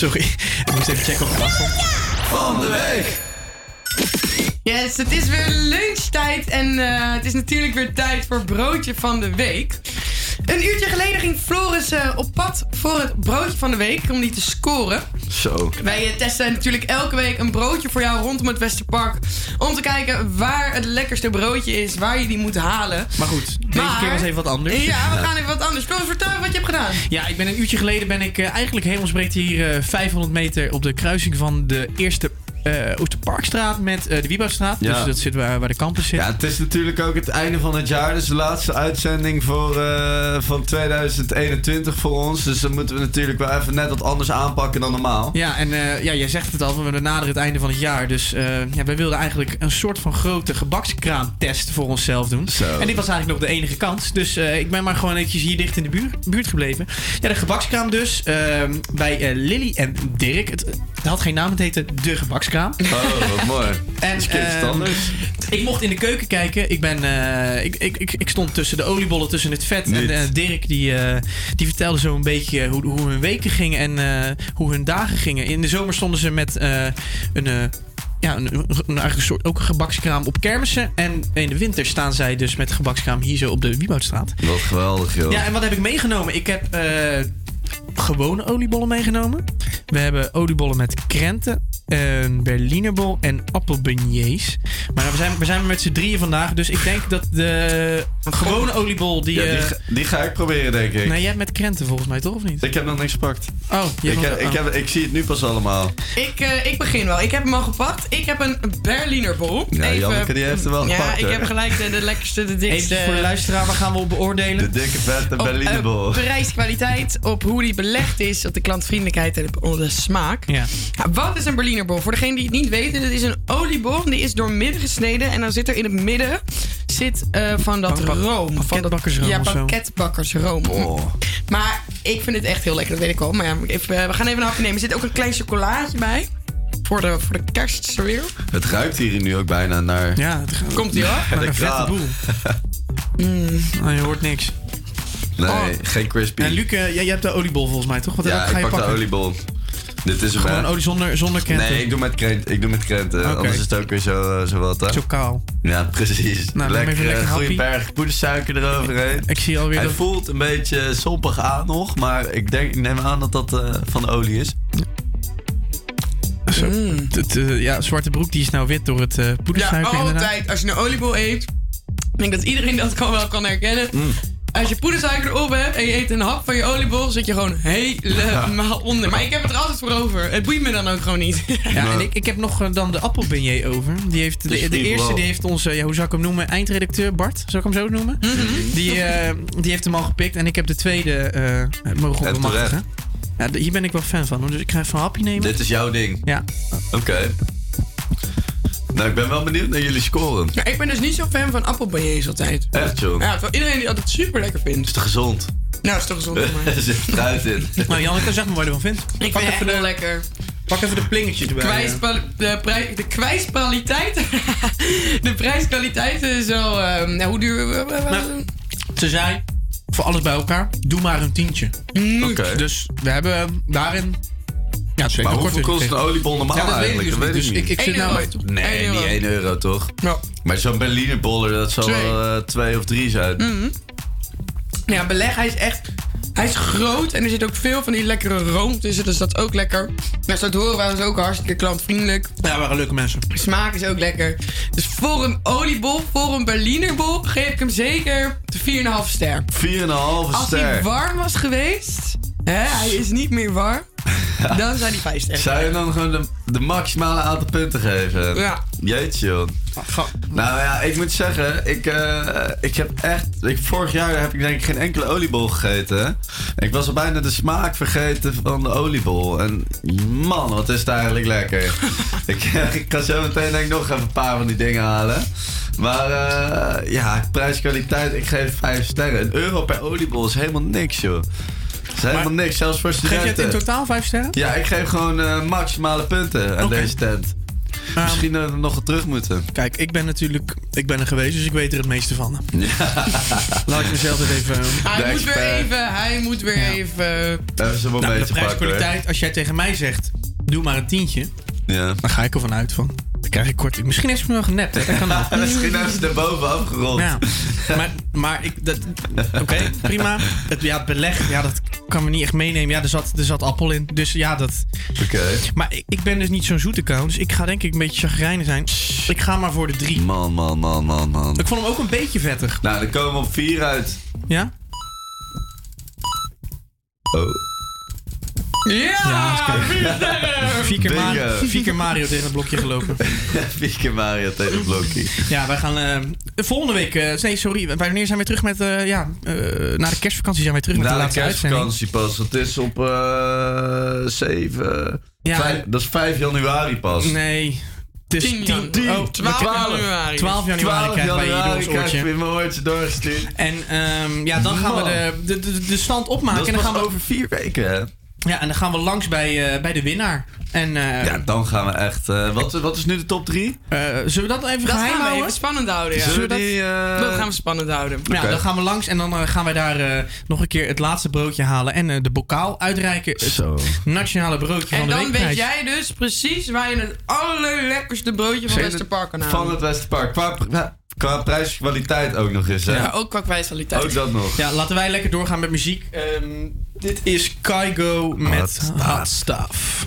Sorry, ik moest even checken of het afstond. Van de week! Yes, het is weer lunchtijd en eh, het is natuurlijk weer tijd voor broodje van de week. Een uurtje geleden ging Floris eh, op pad voor het broodje van de week om die te scoren. Zo. Wij eh, testen natuurlijk elke week een broodje voor jou rondom het Westerpark. Om te kijken waar het lekkerste broodje is, waar je die moet halen. Maar goed, deze Maar- keer was even wat anders. Ja, we gaan even wat anders. Floris, vertel even wat je hebt gedaan. Ja, ik ben een uurtje geleden ben ik eh, eigenlijk hemelsbreed hier eh, 500 meter op de kruising van de eerste eh Oosterparkstraat met eh, de Wieboudstraat. Ja. Dus dat zit waar, waar de campus zit. Ja, het is natuurlijk ook het einde van het jaar. Dus de laatste uitzending voor, eh, van 2021 voor ons. Dus dan moeten we natuurlijk wel even net wat anders aanpakken dan normaal. Ja, en ja, jij zegt het al, we naderen het einde van het jaar. Dus ja, wij wilden eigenlijk een soort van grote gebakskraamtest voor onszelf doen. En dit was eigenlijk nog de enige kans. Dus ik ben maar gewoon eventjes hier dicht in de buurt, buurt gebleven. Ja, de gebakskraam dus. eh, bij Lily en Dirk. Het, het had geen naam, het heette De Gebakskraam. Oh, wat mooi. En, Dat is ehm, anders. ik mocht in de keuken kijken. Ik, ben, eh, ik, ik, ik, ik stond tussen de oliebollen, tussen het vet. Niet. En eh, Dirk die, eh, die vertelde zo een beetje hoe, hoe hun weken gingen en hoe hun dagen gingen. In de zomer stonden ze met een... ja, een, een, een eigen soort, ook een gebakskraam op kermissen. En in de winter staan zij dus met gebakskraam hier zo op de Wieboudstraat. Wat geweldig, joh. Ja, en wat heb ik meegenomen? Ik heb gewone oliebollen meegenomen. We hebben oliebollen met krenten, een berlinerbol en appelbeignets. Maar we zijn, we zijn met z'n drieën vandaag, dus ik denk dat de gewone oliebol die... Ja, die, eh, ga- die ga ik proberen, denk ik. nee, jij hebt met krenten volgens mij, toch? Of niet? Ik heb nog niks gepakt. Oh, je ik, hebt heb, ik, heb, ik zie het nu pas allemaal. Ik, eh, ik begin wel. Ik heb hem al gepakt. Ik heb een Berlinerbol. Ja, Janneke, die heeft hem wel ja, gepakt, ik hoor. heb gelijk de, de lekkerste, de dikste. Even voor de luisteraar, waar gaan we op beoordelen? De dikke vette Op Berlinerbol. eh, prijskwaliteit, op hoe die belegd is, op de klantvriendelijkheid en op de smaak. Ja. Ja, wat is een Berlinerbol? Voor degene die het niet weten, dat is een oliebol. Die is door midden gesneden. En dan zit er in het midden zit, eh, van dat Bankbak- room. Van dat, banketbakkersroom ja, of zo. banketbakkersroom. Maar ik vind het echt heel lekker, dat weet ik al. Maar ja, even, eh, we gaan even een hapje nemen. Er zit ook een klein chocolaatje bij. Voor de, voor de kerst weer. Het ruikt hier nu ook bijna naar... Ja, het Komt ie hoor. de een vette boel. Nou, je hoort niks. Nee, Oh. geen crispy. En Luc, eh, jij, jij hebt de oliebol volgens mij, toch? Wat ja, ik je pak de oliebol. Dit is Gewoon olie zonder, zonder krenten? Nee, ik doe met krenten. Ik doe met krenten. Anders is het ook weer zo, eh, zo wat, hè? Zo kaal. Ja, precies. Nou, lekker, even lekker eh, goede happy. berg poedersuiker eroverheen. Ik zie alweer Hij dat... voelt een beetje sompig aan nog, maar ik, denk, ik neem aan dat dat eh, van de olie is. Zo, eh, ja, zwarte broek die is nou wit door het eh Ja, poedersuiker inderdaad. altijd. Als je een oliebol eet, ik denk dat iedereen dat kan wel kan herkennen. Mm. Als je poedersuiker erop hebt en je eet een hap van je oliebol, zit je gewoon helemaal onder. Maar ik heb het er altijd voor over. Het boeit me dan ook gewoon niet. Ja, en ik, ik heb nog eh, dan de appelbeignet over. Die heeft, de, de eerste die heeft onze, ja, hoe zou ik hem noemen, eindredacteur Bart, zou ik hem zo noemen? die, eh, die heeft hem al gepikt en ik heb de tweede eh mogen En bemachtigen. Ja, hier ben ik wel fan van, hoor. dus ik ga even een hapje nemen. Dit is jouw ding. Ja. Oké. Nou, ik ben wel benieuwd naar jullie scoren. Ja, ik ben dus niet zo fan van appelbeignets altijd. Echt, joh. Ja, terwijl iedereen die altijd super lekker vindt. Is te gezond? Nou, is toch gezond voor mij. er zit fruit in. Nou, Janneke, zeg maar wat je ervan vindt. Ik Pak vind even het heel de- lekker. Pak even de plingertjes erbij. Kwijspa- de, prij- de kwijskwaliteit. de prijskwaliteit is wel. ehm, nou, hoe duur. eh, eh, Nou, Ze zei, voor alles bij elkaar, doe maar een tientje. Oké. Dus we hebben daarin... Ja, zeker Maar hoeveel kost een oliebol normaal Ja, dat weet ik eigenlijk? dus dat niet. weet ik Dus niet. ik- ik zit nou Nee, niet euro. 1 euro toch? Ja. Maar zo'n Berlinerboller, dat zal Twee. wel eh, twee of drie zijn. Mhm. Ja, beleg, hij is echt. Hij is groot en er zit ook veel van die lekkere room tussen, dus dat is ook lekker. Nou, zo te horen waren ze ook hartstikke klantvriendelijk. Ja, waren leuke mensen. De smaak is ook lekker. Dus voor een oliebol, voor een Berlinerbol, geef ik hem zeker de 4,5 ster. 4,5 Als ster. hij warm was geweest, hè, hij is niet meer warm, dan zou hij 5 sterren Zou je dan gewoon de, de maximale aantal punten geven? Ja. Jeetje, joh. Nou ja, ik moet zeggen, ik, eh, ik heb echt... Ik, vorig jaar heb ik denk ik geen enkele oliebol gegeten. Ik was al bijna de smaak vergeten van de oliebol. En man, wat is het eigenlijk lekker. ik, ik ga zo meteen denk ik nog even een paar van die dingen halen. Maar eh, ja, prijs-kwaliteit, ik geef 5 sterren. Een euro per oliebol is helemaal niks, joh. Is helemaal niks, zelfs voor Geef je het studenten. in totaal 5 sterren? Ja, ik geef gewoon eh, maximale punten aan deze tent. Misschien dat we nog terug moeten. Kijk, ik ben natuurlijk ik ben er geweest, dus ik weet er het meeste van. Laat ik mezelf dit even... Hij moet weer even, hij moet weer even. Even zo'n Nou, de prijskwaliteit, als jij tegen mij zegt, doe maar een tientje. Ja. Dan ga ik ervan uit van, dan krijg ik korting. Misschien heeft ze me wel genept, hè? dat kan ook. Misschien hebben ze er bovenaf gerold. Ja, maar, maar ik, oké, prima. Het, ja, het beleg, ja, dat kan we niet echt meenemen. Ja, er zat, er zat appel in, dus ja, dat... Oké. Maar ik, ik ben dus niet zo'n zoete kou, dus ik ga denk ik een beetje chagrijnig zijn. Ik ga maar voor de drie. Man, man, man, man, man. Ik vond hem ook een beetje vettig. Nou, dan komen we op vier uit. Ja? Oh. Ja! Vier keer, Ma- Bingo. vier keer Mario tegen het blokje gelopen. Vier keer Mario tegen het blokje. Ja, wij gaan eh, volgende week... eh, nee, sorry. Wanneer zijn we terug met... eh, ja, eh, na de kerstvakantie zijn wij terug met Na de de laatste uitzending. kerstvakantie pas. Het is op eh 7... Ja. Vijf- dat is 5 januari pas. Nee. Het is 10 10, jan- oh, 12 januari. 12 januari 12 krijgen wij hier door januari ons krijg oortje. je weer mijn oortje doorgestuurd. En ehm, ja, dan gaan we de, de, de, de stand opmaken. Dat is en dan gaan we, over vier weken, hè? Ja, en dan gaan we langs bij, eh, bij de winnaar. En eh, Ja, dan gaan we echt... eh, wat, wat is nu de top 3? eh, zullen we dat even Dat geheim gaan we houden? even spannend houden, ja. Zullen we die... eh, Dat gaan we spannend houden. Ja, Oké. dan gaan we langs en dan gaan wij daar eh, nog een keer het laatste broodje halen en eh, de bokaal uitreiken. Het Zo. nationale broodje En van de dan weet jij dus precies waar je het allerlekkerste broodje van Westerpark kan halen. Van het Westerpark. Qua, prijskwaliteit ook nog eens, hè? Ja, ook qua kwaliteit. Ook dat nog. Ja, laten wij lekker doorgaan met muziek. Ehm, dit is Kaigo met Hot Stuff.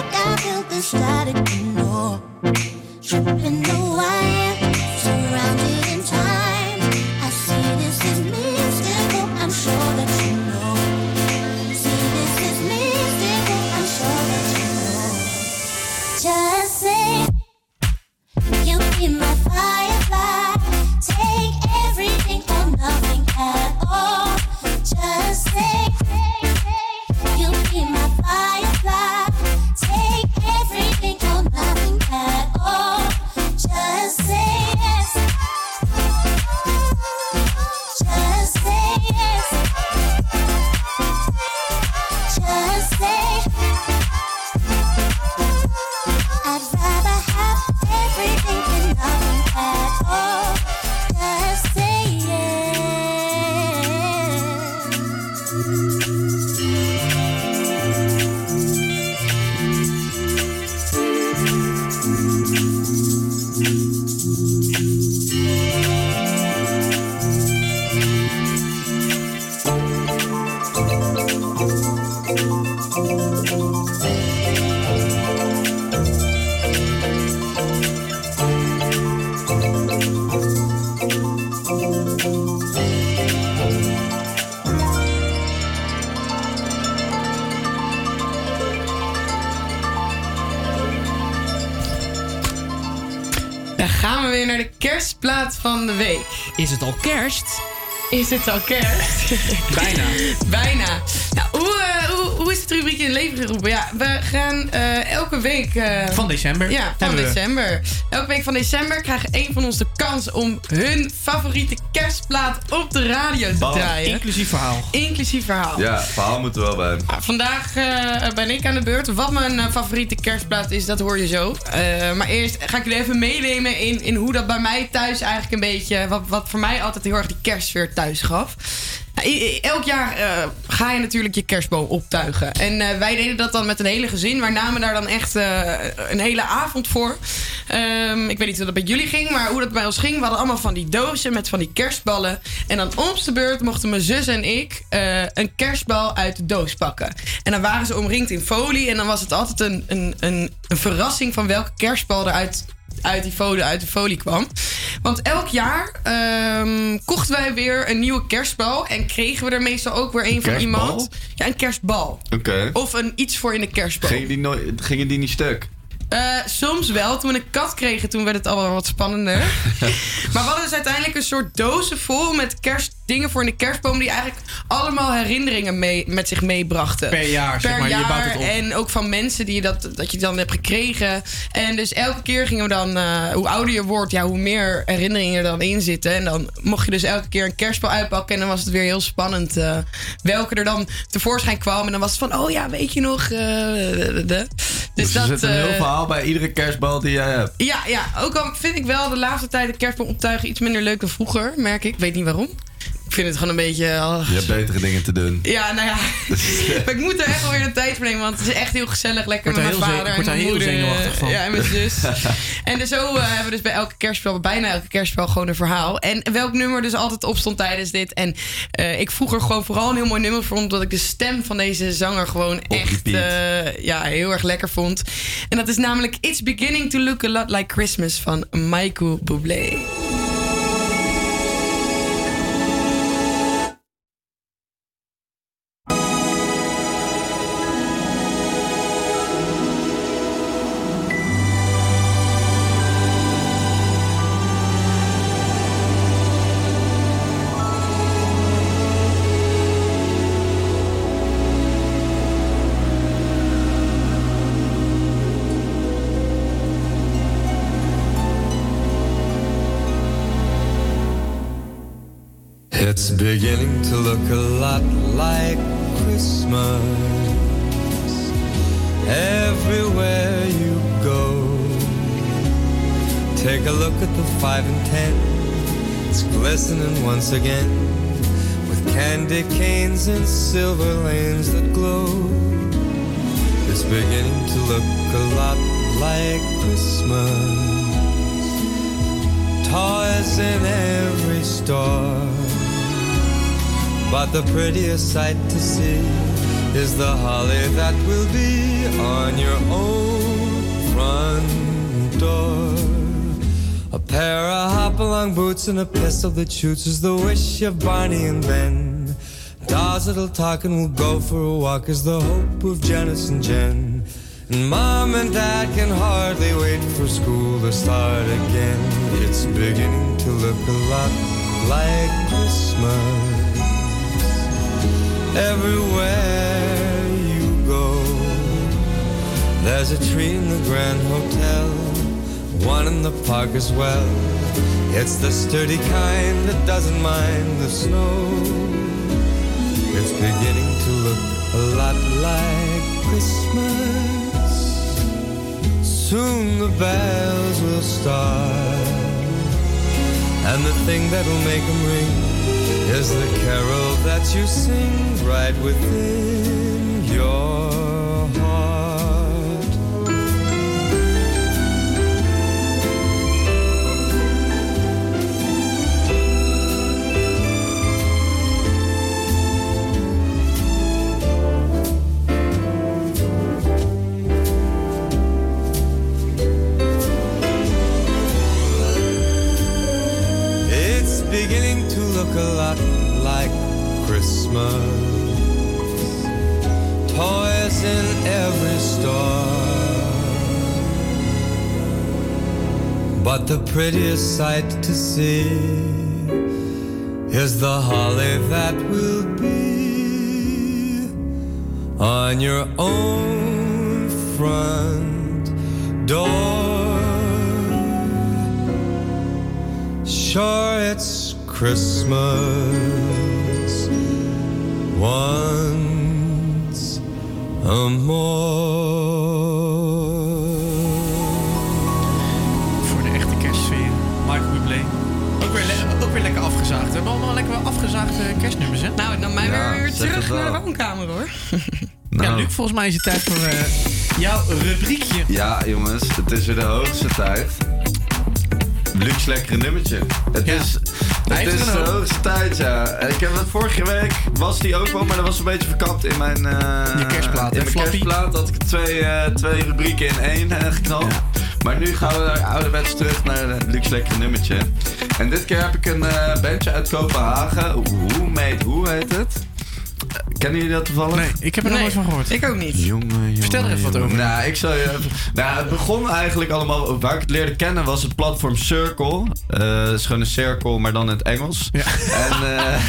Is het al kerst? Bijna. Bijna. Nou, hoe, eh, hoe, hoe is het rubriek in leven geroepen? Ja, we gaan eh, elke week... eh, Van december Ja, van we. december. Elke week van december krijgt een van ons de kans om hun favoriete op de radio te draaien. Inclusief verhaal. Inclusief verhaal. Ja, verhaal moet er wel bij. Vandaag eh, ben ik aan de beurt. Wat mijn eh, favoriete kerstplaat is, dat hoor je zo. Eh, maar eerst ga ik jullie even meenemen in, in hoe dat bij mij thuis eigenlijk een beetje... Wat, wat voor mij altijd heel erg die kerstsfeer thuis gaf. Nou, elk jaar eh, ga je natuurlijk je kerstboom optuigen. En eh, wij deden dat dan met een hele gezin. Wij namen daar dan echt eh, een hele avond voor. Ehm, ik weet niet hoe dat bij jullie ging, maar hoe dat bij ons ging. We hadden allemaal van die dozen met van die kerstballen. En dan om de beurt mochten mijn zus en ik eh, een kerstbal uit de doos pakken. En dan waren ze omringd in folie. En dan was het altijd een, een, een, een verrassing van welke kerstbal er uit uit die folie, uit de folie kwam. Want elk jaar ehm, kochten wij weer een nieuwe kerstbal. En kregen we er meestal ook weer een van iemand. Ja, een kerstbal. Oké. Of een iets voor in de kerstbal. Gingen die, nooit, gingen die niet stuk? Eh, soms wel. Toen we een kat kregen, toen werd het al wel wat spannender. maar we hadden dus uiteindelijk een soort dozen vol met kerstdingen voor in de kerstboom... die eigenlijk allemaal herinneringen mee, met zich meebrachten. Per jaar, zeg Per maar. Je jaar. bouwt het op. En ook van mensen die je dat, dat je dan hebt gekregen. En dus elke keer gingen we dan... eh, hoe ouder je wordt, ja, hoe meer herinneringen er dan in zitten. En dan mocht je dus elke keer een kerstbal uitpakken... en dan was het weer heel spannend eh, welke er dan tevoorschijn kwam. En dan was het van, oh ja, weet je nog... eh, de, de. Dus, Dus er dat... zit een heel verhaal bij iedere kerstbal die jij hebt. ja, ja, ook al vind ik wel de laatste tijd de kerstboom optuigen iets minder leuk dan vroeger, merk ik. Ik weet niet waarom. Ik vind het gewoon een beetje... oh, Je hebt betere dingen te doen. Ja, nou ja. maar ik moet er echt wel weer de tijd voor nemen, want het is echt heel gezellig. Lekker met mijn heel vader en mijn daar heel moeder. zenuwachtig van. Ja, en mijn zus. en dus zo eh, hebben we dus bij elke kerstspel, bijna elke kerstspel, gewoon een verhaal. En welk nummer dus altijd opstond tijdens dit. En eh, ik vroeg er gewoon vooral een heel mooi nummer voor, omdat ik de stem van deze zanger gewoon echt eh, ja, heel erg lekker vond. En dat is namelijk It's Beginning to Look a Lot Like Christmas van Michael Bublé. Silver lanes that glow. It's beginning to look a lot like Christmas. Toys in every store. But the prettiest sight to see is the holly that will be on your own front door. A pair of hop-along boots and a pistol that shoots is the wish of Barney and Ben. Dolls that'll talk and we'll go for a walk is the hope of Janice and Jen. And mom and dad can hardly wait for school to start again. It's beginning to look a lot like Christmas everywhere you go. There's a tree in the Grand Hotel, one in the park as well. It's the sturdy kind that doesn't mind the snow. Beginning to look a lot like Christmas. Soon the bells will start, and the thing that'll make them ring is the carol that you sing right within your a lot like Christmas. Toys in every store. But the prettiest sight to see is the holly that will be on your own front door. Sure, it's Christmas once a Voor de echte kerstsfeer. Michael Bublé. Ook weer, le- ook weer lekker afgezaagd. We hebben allemaal lekker afgezaagde kerstnummers, hè? Nou, dan mij Ja, weer, weer terug naar de woonkamer hoor. Ja, Luc, volgens mij is het tijd voor eh, jouw rubriekje. Ja, jongens, het is weer de hoogste tijd. Luxe lekkere nummertje. Het is, het heeft is de een hoogste tijd, ja. Ik heb het vorige week, was die ook wel, maar dat was een beetje verkapt in mijn... eh, Je kerstplaat, In mijn kerstplaat had ik twee, eh, twee rubrieken in één eh, geknald. Maar nu gaan we naar ouderwets terug naar de Luxe lekkere nummertje. En dit keer heb ik een bandje uit Kopenhagen. Hoe made, hoe heet het? Eh, Kennen jullie dat toevallig? Nee, ik heb er nog nooit van gehoord. Ik ook niet. Jongen, jongen, Vertel er even wat over. Nou, ik zal je even... Nou, het begon eigenlijk allemaal... Waar ik het leerde kennen was het platform Circle. Eh, Het is gewoon een cirkel, maar dan in het Engels. En eh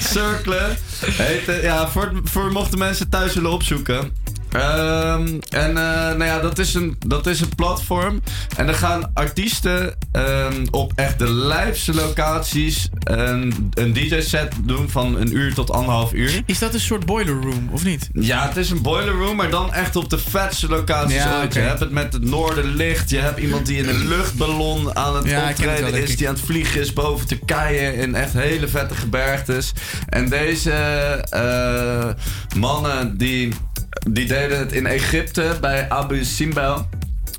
Circle heette... Ja, voor, voor mochten mensen thuis willen opzoeken. Ehm, en eh, nou ja, dat is, een, dat is een platform. En dan gaan artiesten ehm, op echt de lijfste locaties een, een DJ-set doen van een uur tot anderhalf uur. Is dat een soort boiler room, of niet? Ja, het is een boiler room, maar dan echt op de vetste locaties Ja, ooit. oké. Je hebt het met het noorderlicht. Je hebt iemand die in een luchtballon aan het Ja, wel, optreden is. Die aan het vliegen is boven Turkije in echt hele vette gebergtes. En deze eh, mannen die, die deden het in Egypte bij Abu Simbel.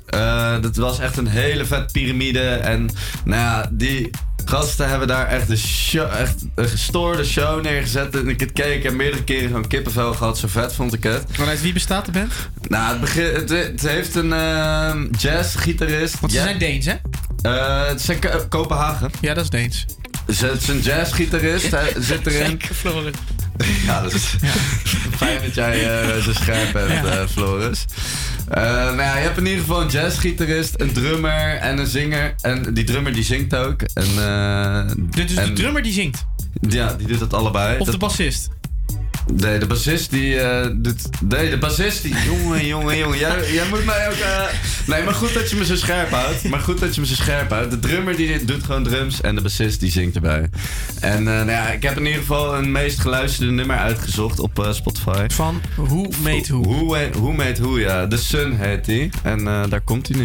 Eh, dat was echt een hele vet piramide. En nou ja, die gasten hebben daar echt een, show, echt een gestoorde show neergezet. En ik het keek en meerdere keren gewoon kippenvel gehad. Zo vet vond ik het. Vanuit wie bestaat de band? Nou, het, begin, het, het heeft een ehm jazzgitarist. Want ze Ja- zijn Deens, hè? Eh, het Ko- Kopenhagen. Ja, dat is Deens. Het is een jazzgitarist. Hij zit erin. Zeker, Floris. Ja, dat is fijn dat jij eh, zo scherp bent, Ja. eh, Floris. Eh, nou ja, je hebt in ieder geval een jazzgitarist, een drummer en een zinger. En die drummer die zingt ook. En, eh, Dus de drummer die zingt? Ja, die doet dat allebei. Of de bassist? Nee, de bassist die eh, doet... Nee, de bassist die... Jongen, jongen, jongen. Jij, jij moet mij ook... eh, Nee, maar goed dat je me zo scherp houdt. Maar goed dat je me zo scherp houdt. De drummer die doet gewoon drums en de bassist die zingt erbij. En eh, nou ja, ik heb in ieder geval een meest geluisterde nummer uitgezocht op eh, Spotify. Van Who Made Who? Who, who Made Who, ja. The Sun heet die. En eh, daar komt hij nu.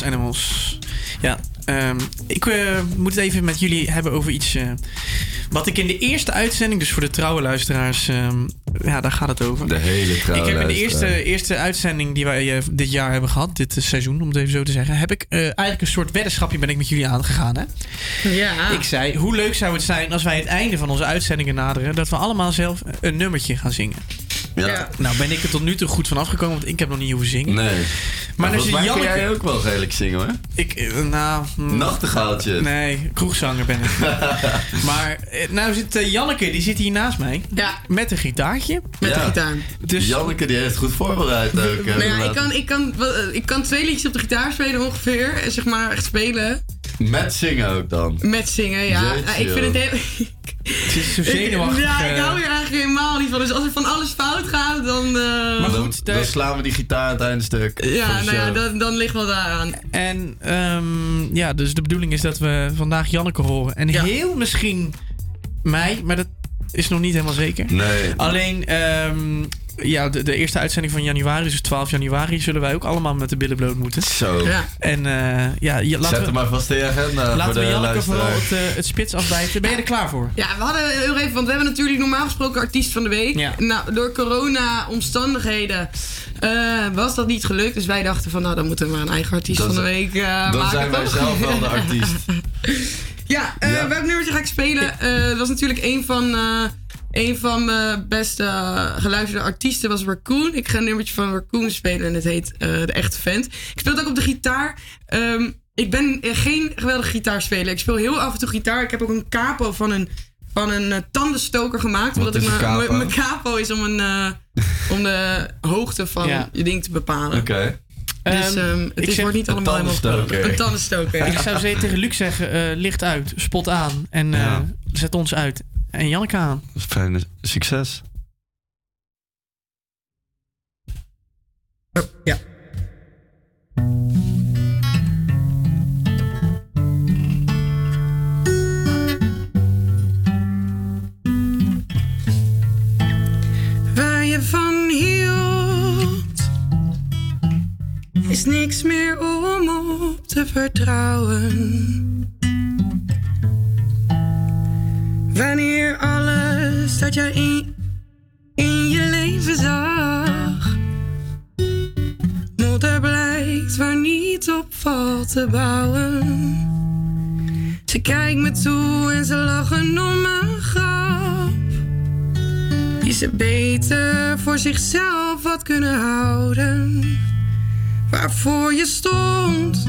Glass Animals. Ja, ehm, ik eh, moet het even met jullie hebben over iets eh, wat ik in de eerste uitzending, dus voor de trouwe luisteraars, ehm, ja, daar gaat het over. De hele trouwe Ik heb in de eerste, eerste uitzending die wij eh, dit jaar hebben gehad, dit seizoen om het even zo te zeggen, heb ik eh, eigenlijk een soort weddenschapje ben ik met jullie aangegaan. Hè? Ja. Ik zei, hoe leuk zou het zijn als wij het einde van onze uitzendingen naderen, dat we allemaal zelf een nummertje gaan zingen. Ja. Nou ben ik er tot nu toe goed van afgekomen, want ik heb nog niet hoeven zingen. Nee. Maar, kun Janneke- jij ook wel redelijk zingen hoor. Ik, eh, nou... mm, Nachtegaaltje. Nee, kroegzanger ben ik. maar eh, nou zit eh, Janneke, die zit hier naast mij. Ja. Met een gitaartje. Met een gitaar. Dus... Janneke die heeft goed voorbereid ook. Nou ja, ik kan, ik, kan, ik kan twee liedjes op de gitaar spelen ongeveer. Zeg maar echt spelen. Met zingen ook dan. Met zingen, ja. Jeetje, Ja, ik vind het heel... Het is zo zenuwachtig. Ja, ik hou hier eigenlijk helemaal niet van. Dus als er van alles dan... eh, Maar dan, goed, dan slaan we die gitaar aan het einde stuk. Ja, nou ja, dan ligt wel daaraan. En ehm, ja, dus de bedoeling is dat we vandaag Janneke horen. En heel misschien mij, maar dat is nog niet helemaal zeker. Nee. Alleen, ehm, ja, de, de eerste uitzending van januari, dus 12 januari, zullen wij ook allemaal met de billen bloot moeten. Zo. Ja. En eh, ja, je, laten Zet we, hem maar vast in je agenda voor laten de we Janneke vooral het, eh, het spits afbijten. Ben je er klaar voor? Ja, we hadden heel even, want we hebben natuurlijk normaal gesproken artiest van de week. Ja. Nou, door corona-omstandigheden eh, was dat niet gelukt. Dus wij dachten van, nou, dan moeten we maar een eigen artiest van de week eh, Dan maken. zijn wij toch? zelf wel de artiest. Ja, eh welk nummertje ga ik spelen? Eh, dat was natuurlijk een van, eh, een van mijn beste geluisterde artiesten was Raccoon. Ik ga een nummertje van Raccoon spelen en het heet De Echte Vent. Ik speel het ook op de gitaar. Ehm, ik ben geen geweldige gitaarspeler. Ik speel heel af en toe gitaar. Ik heb ook een capo van een, van een tandenstoker gemaakt. Wat omdat ik mijn- capo? capo is om, een, om de hoogte van Ja. je ding te bepalen. Oké. Dus ik het is, zeg wordt niet allemaal helemaal tandenstoker. Een tandenstoker. Ik zou ze- tegen Luc zeggen, eh, licht uit, spot aan en eh, Ja. zet ons uit. En Janneke aan. Fijne succes. Ja. Waar je van is niks meer om op te vertrouwen. Wanneer alles dat jij in, in je leven zag Modder blijkt waar niet op valt te bouwen. Ze kijkt me toe en ze lachen om mijn grap. Die ze beter voor zichzelf had kunnen houden. Waarvoor je stond.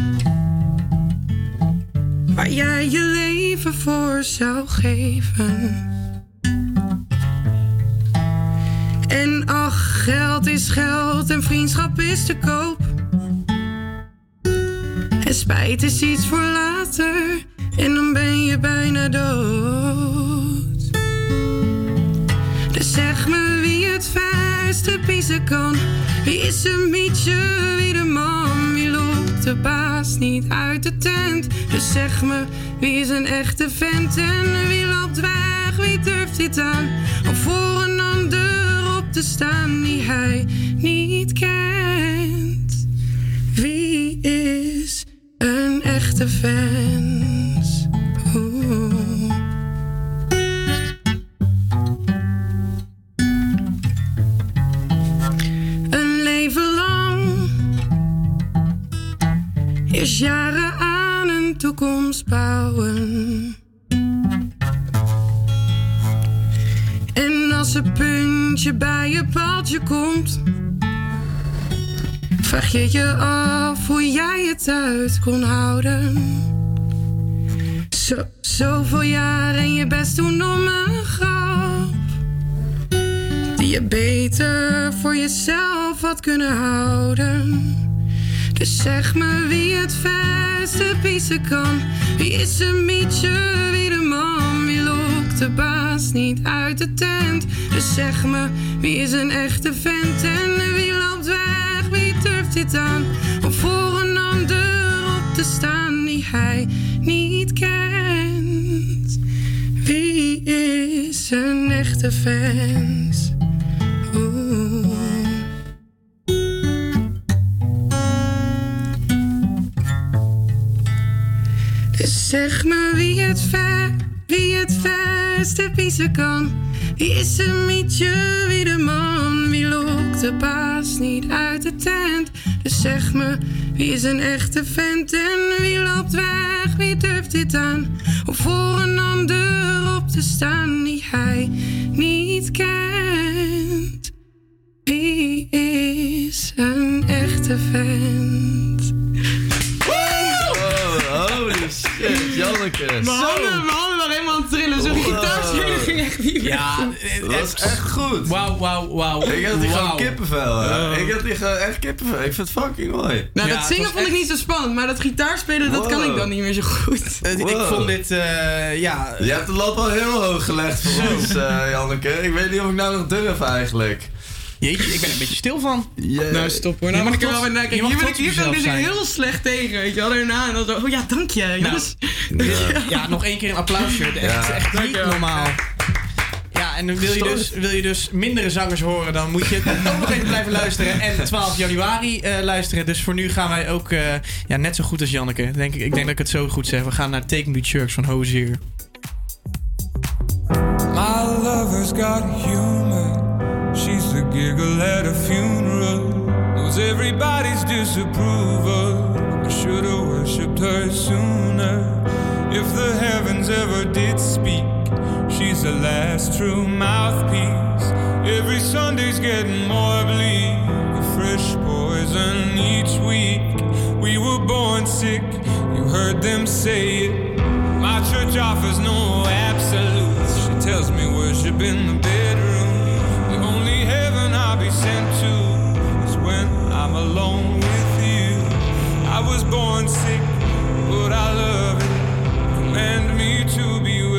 Waar jij je leven voor zou geven. En ach, geld is geld en vriendschap is te koop. En spijt is iets voor later en dan ben je bijna dood. Dus zeg me wie het piezen kan. Wie is een mietje, wie de man, wie loopt de baas niet uit de tent. Dus zeg me wie is een echte vent en wie loopt weg, wie durft dit aan. Om voor een ander op te staan die hij niet kent. Wie is een echte vent? Jaren aan een toekomst bouwen. En als een puntje bij je paaltje komt, vraag je je af hoe jij het uit kon houden. Zo, zoveel jaren en je best doen om een grap. Die je beter voor jezelf had kunnen houden. Dus zeg me wie het verste piezen kan. Wie is een mietje, wie de man, wie lokt de baas niet uit de tent. Dus zeg me wie is een echte vent en wie loopt weg, wie durft dit aan. Om voor een ander op te staan die hij niet kent. Wie is een echte vent? Zeg me wie het ver, wie het verste piezen kan. Wie is een mietje, wie de man, wie lokt de baas niet uit de tent. Dus zeg me wie is een echte vent en wie loopt weg, wie durft dit aan. Om voor een ander op te staan die hij niet kent. Wie is een echte vent? Janneke. Mijn handen, mijn handen waren helemaal aan het trillen. Zo'n Wow. gitaarspelen ging echt niet meer Ja, goed. Dat is echt goed. Wauw, wauw, wauw. Ik had die gewoon Wauw. kippenvel. hè. Ik had die gewoon echt kippenvel. Ik vind het fucking mooi. Nou, Ja, dat het zingen vond ik echt- niet zo spannend, maar dat gitaarspelen, dat kan Wow. ik dan niet meer zo goed. Eh, Ik Wow. vond dit, eh, ja... Je hebt de lat al heel hoog gelegd voor ons, eh, Janneke. Ik weet niet of ik nou nog durf eigenlijk. Jeetje, ik ben er een beetje stil van. Nou, stop hoor. Je Nou, mag moet ik er wel trots- weer naar je kijken. mag Hier ben ik hier ik dus heel slecht tegen, weet je wel. Daarna en dan zo, oh ja, dank je. jongens. Ja, nog één keer een applausje. Echt, Ja. echt niet Dankjewel. normaal. Ja, en wil je, dus, wil je dus mindere zangers horen, dan moet je ook nog even blijven luisteren. En 12 januari eh, luisteren. Dus voor nu gaan wij ook eh, ja, net zo goed als Janneke. Denk ik, ik denk dat ik het zo goed zeg. We gaan naar Take Me to Church van Hozier. My lover's got humor. Giggle at a funeral. Knows everybody's disapproval. I should have worshipped her sooner. If the heavens ever did speak, she's the last true mouthpiece. Every Sunday's getting more bleak. A fresh poison each week. We were born sick, you heard them say it. My church offers no absolutes. She tells me worship in the bedroom. Alone with you. I was born sick, but I love it. Command me to be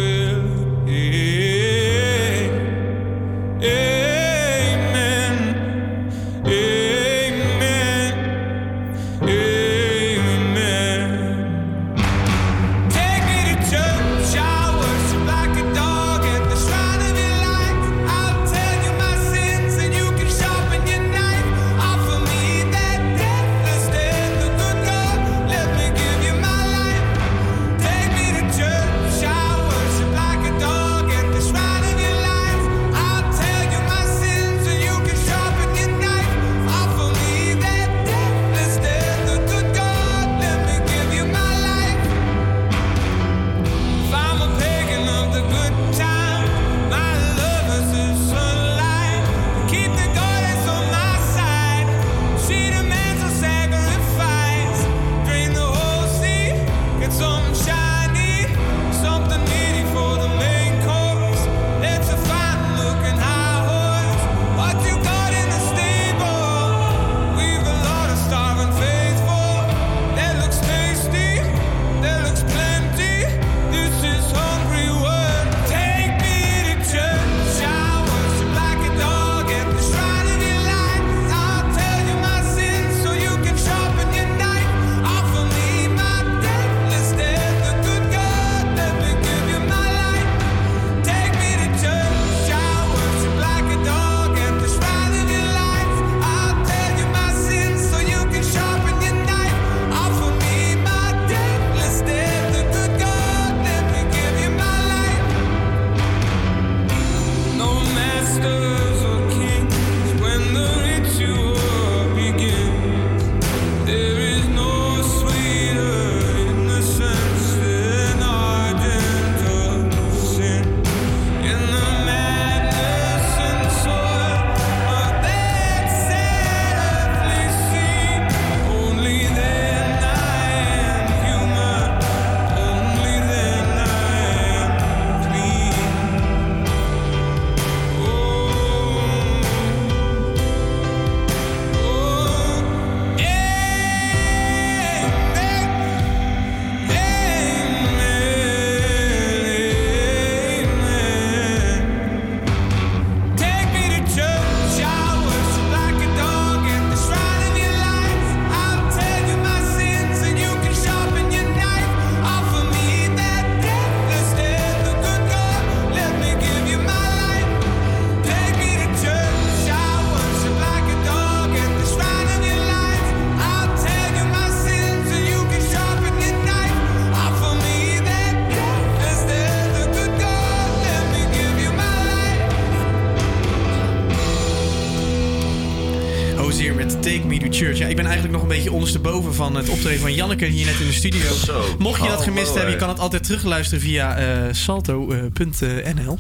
Mocht je dat hallo, gemist hebben, je kan het altijd terugluisteren via eh, salto.nl.